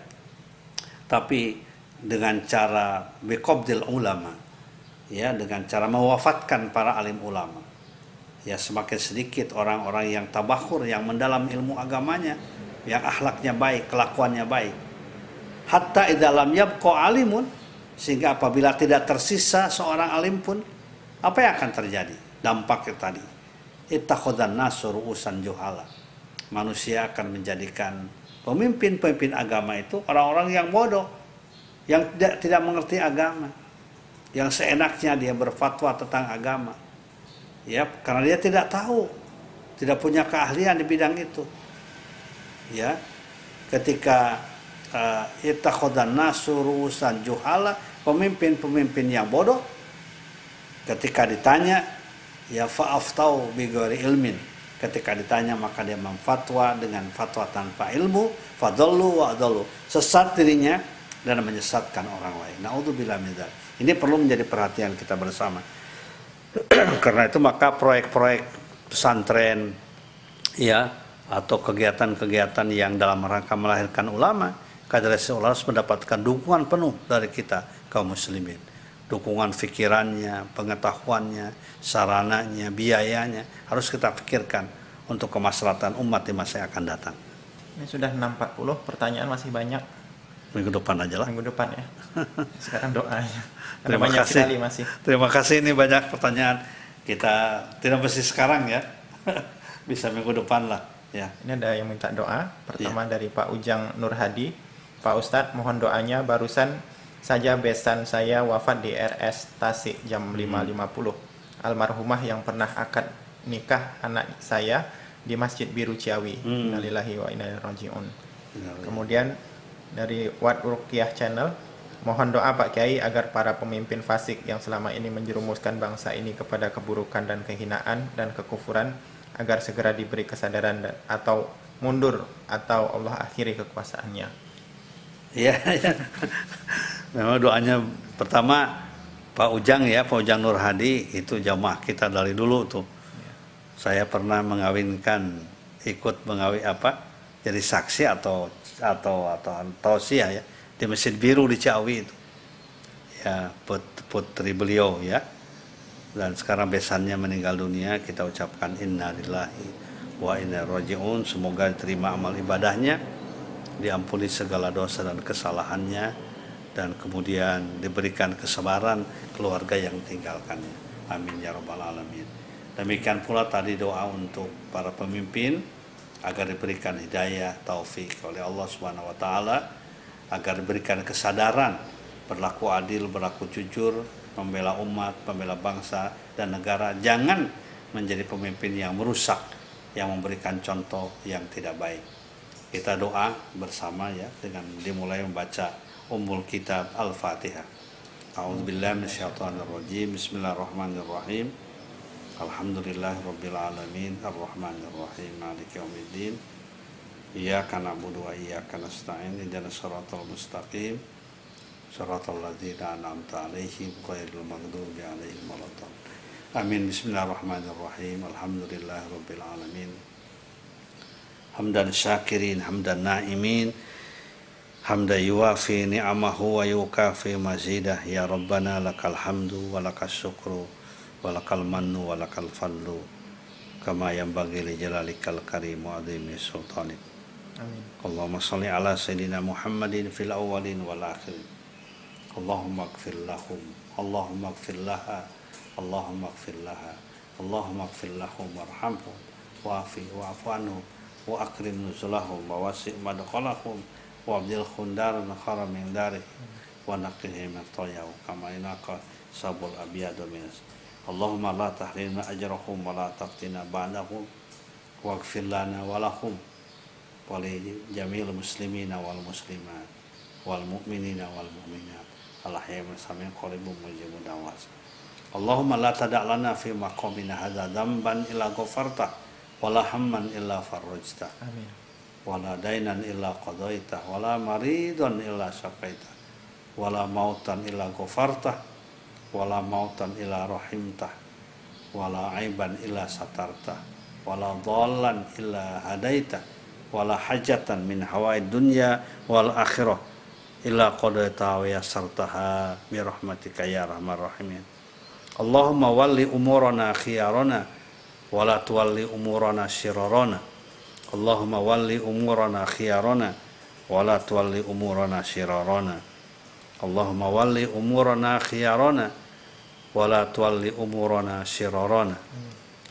Tapi dengan cara biqabdil ulama ya dengan cara mewafatkan para alim ulama. Ya semakin sedikit orang-orang yang tabakhur yang mendalam ilmu agamanya yang akhlaknya baik kelakuannya baik. Hatta idalam yabqa alimun sehingga apabila tidak tersisa seorang alim pun apa yang akan terjadi? Dampaknya tadi. Ittakhodan nasur usan juhala. Manusia akan menjadikan pemimpin-pemimpin agama itu orang-orang yang bodoh. Yang tidak, tidak mengerti agama. Yang seenaknya dia berfatwa tentang agama. ya karena dia tidak tahu tidak punya keahlian di bidang itu ya ketika uh, itakhodan nasurusan juhala pemimpin-pemimpin yang bodoh ketika ditanya ya fa'aftau bigori ilmin? Ketika ditanya maka dia memfatwa dengan fatwa tanpa ilmu fadallu wa adallu. Sesat dirinya dan menyesatkan orang lain. Naudzubillah min ini perlu menjadi perhatian kita bersama. Karena itu maka proyek-proyek pesantren ya atau kegiatan-kegiatan yang dalam rangka melahirkan ulama kader ulama mendapatkan dukungan penuh dari kita kaum muslimin dukungan pikirannya, pengetahuannya, sarananya, biayanya harus kita pikirkan untuk kemaslahatan umat di masa yang akan datang. Ini sudah 6.40, pertanyaan masih banyak. Minggu depan aja lah. Minggu depan ya. Sekarang doanya. Terima banyak kasih. sekali masih. Terima kasih ini banyak pertanyaan. Kita tidak mesti sekarang ya. Bisa minggu depan lah ya. Ini ada yang minta doa. Pertama ya. dari Pak Ujang Nur Hadi. Pak Ustadz mohon doanya barusan saja besan saya wafat di RS Tasik jam 5.50. Hmm. Almarhumah yang pernah akad nikah anak saya di Masjid Biru Ciawi. Hmm. Innalillahi wa inna ilaihi rajiun. Kemudian dari Wat Rukiah Channel Mohon doa Pak Kiai agar para pemimpin fasik yang selama ini menjerumuskan bangsa ini kepada keburukan dan kehinaan dan kekufuran agar segera diberi kesadaran atau mundur atau Allah akhiri kekuasaannya. Ya. Memang doanya pertama Pak Ujang ya, Pak Ujang Nur Hadi itu jamaah kita dari dulu tuh. Ya. Saya pernah mengawinkan ikut mengawin apa? Jadi saksi atau atau atau tausiah ya di Masjid Biru di Ciawi itu ya put, putri beliau ya dan sekarang besannya meninggal dunia kita ucapkan innalillahi wa inna rojiun semoga diterima amal ibadahnya diampuni segala dosa dan kesalahannya dan kemudian diberikan kesabaran keluarga yang tinggalkannya amin ya rabbal alamin demikian pula tadi doa untuk para pemimpin agar diberikan hidayah taufik oleh Allah Subhanahu wa taala agar diberikan kesadaran berlaku adil, berlaku jujur, membela umat, membela bangsa dan negara. Jangan menjadi pemimpin yang merusak, yang memberikan contoh yang tidak baik. Kita doa bersama ya dengan dimulai membaca umul kitab Al-Fatihah. A'udzubillahi. Bismillahirrahmanirrahim. Alhamdulillahirabbil alamin, arrahmanirrahim, maliki yaumiddin. Iyyaka na'budu wa iyyaka nasta'in ihdinas siratal mustaqim siratal ladzina an'amta 'alaihim ghairil maghdubi 'alaihim waladdallin Amin Bismillahirrahmanirrahim Alhamdulillahirabbil alamin Hamdan syakirin hamdan na'imin Hamda yuwafi ni'amahu wa yukafi mazidah Ya Rabbana lakal hamdu wa lakal syukru wa lakal mannu wa lakal fadlu Kama yang bagi li jalalikal karim wa adhimi sultanik Amin. Allahumma salli ala sayyidina Muhammadin fil awwalin wal akhirin. Allahumma ighfir lahum. Allahumma ighfir laha. Allahumma ighfir laha. Allahumma ighfir lahum warhamhum wa'afi wa'afu anhum wa akrim nuzulahum wa wasi' madqalahum wa abdil khundar khara min darih wa naqqihi min tayaw kama inaka sabul abiyadu minas Allahumma la tahrimna ajrahum wa la taqtina ba'dahum waghfir lana wa lahum wa li jamil muslimina wal muslimat wal mu'minina wal mu'minat. Alahya min qaribum mujibun dawas. Allahumma la tadalana fi maqamina hadza dhanban ila ghafartah wala hamman illa farrajta. Amin. Wala dainan illa qadaita. Wala maridon illa syafaita. Wala mautan illa ghafarta. Wala mautan illa rahimta. Wala aiban illa satarta. Wala dhallan illa hadaita. Wala hajatan min hawai dunya wal akhirah. Illa qadaita wa yasartaha bi rahmatika ya rahman rahimin. Allahumma walli umurana khiyarana wa la tuwalli umurana syirarana Allahumma walli umurana khiyarana wa la tuwalli umurana syirarana Allahumma walli umurana khiyarana wa la tuwalli umurana syirarana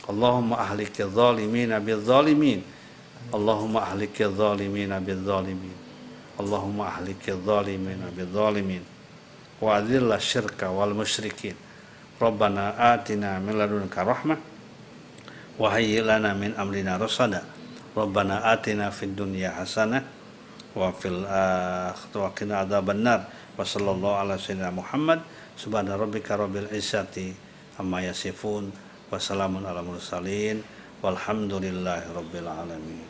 Allahumma ahliki dhalimina bil-dhalimin Allahumma ahliki zalimina bizzalimin Allahumma ahliki zalimina bizzalimin wa adilla syirka wal musyrikin Rabbana atina min ladunka rahmah وهيئ لنا من أمرنا رشدا ربنا آتنا في الدنيا حسنة وفي الآخرة وقنا عذاب النار وصلى الله على سيدنا محمد سبحان ربك رب العزة عما يصفون وسلام على المرسلين والحمد لله رب العالمين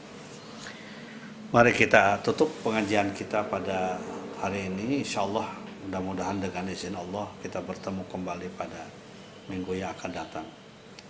Mari kita tutup pengajian kita pada hari ini. Insya Allah mudah-mudahan dengan izin Allah kita bertemu kembali pada minggu yang akan datang.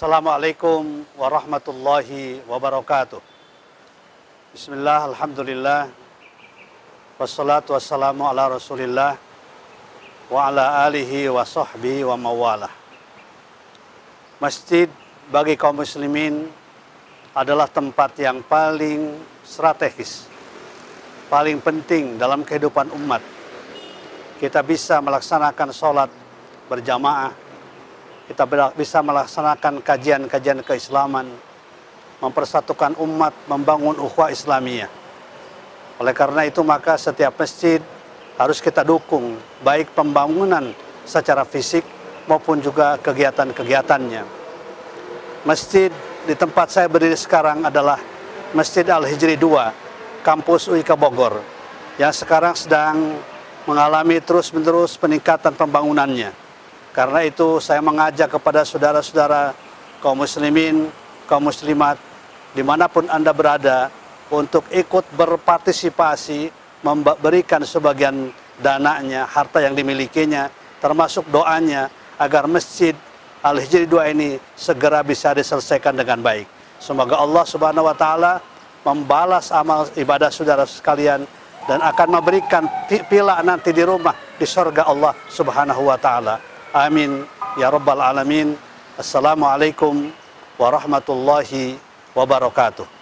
Assalamualaikum warahmatullahi wabarakatuh. Bismillah, alhamdulillah. Wassalatu wassalamu ala rasulillah wa ala alihi wa sahbihi wa mawalah. Masjid bagi kaum muslimin adalah tempat yang paling strategis, paling penting dalam kehidupan umat. Kita bisa melaksanakan sholat berjamaah, kita bisa melaksanakan kajian-kajian keislaman, mempersatukan umat, membangun ukhuwah Islamiyah. Oleh karena itu maka setiap masjid harus kita dukung baik pembangunan secara fisik maupun juga kegiatan-kegiatannya. Masjid di tempat saya berdiri sekarang adalah Masjid Al-Hijri 2, kampus UIK Bogor, yang sekarang sedang mengalami terus-menerus peningkatan pembangunannya karena itu saya mengajak kepada saudara-saudara kaum muslimin, kaum muslimat, di mana pun Anda berada, untuk ikut berpartisipasi, memberikan sebagian dananya, harta yang dimilikinya, termasuk doanya, agar Masjid Al-Hijri 2 ini segera bisa diselesaikan dengan baik. Semoga Allah Subhanahu wa taala membalas amal ibadah saudara sekalian dan akan memberikan pila nanti di rumah di surga Allah Subhanahu wa taala. Amin ya rabbal alamin. Assalamualaikum warahmatullahi wabarakatuh.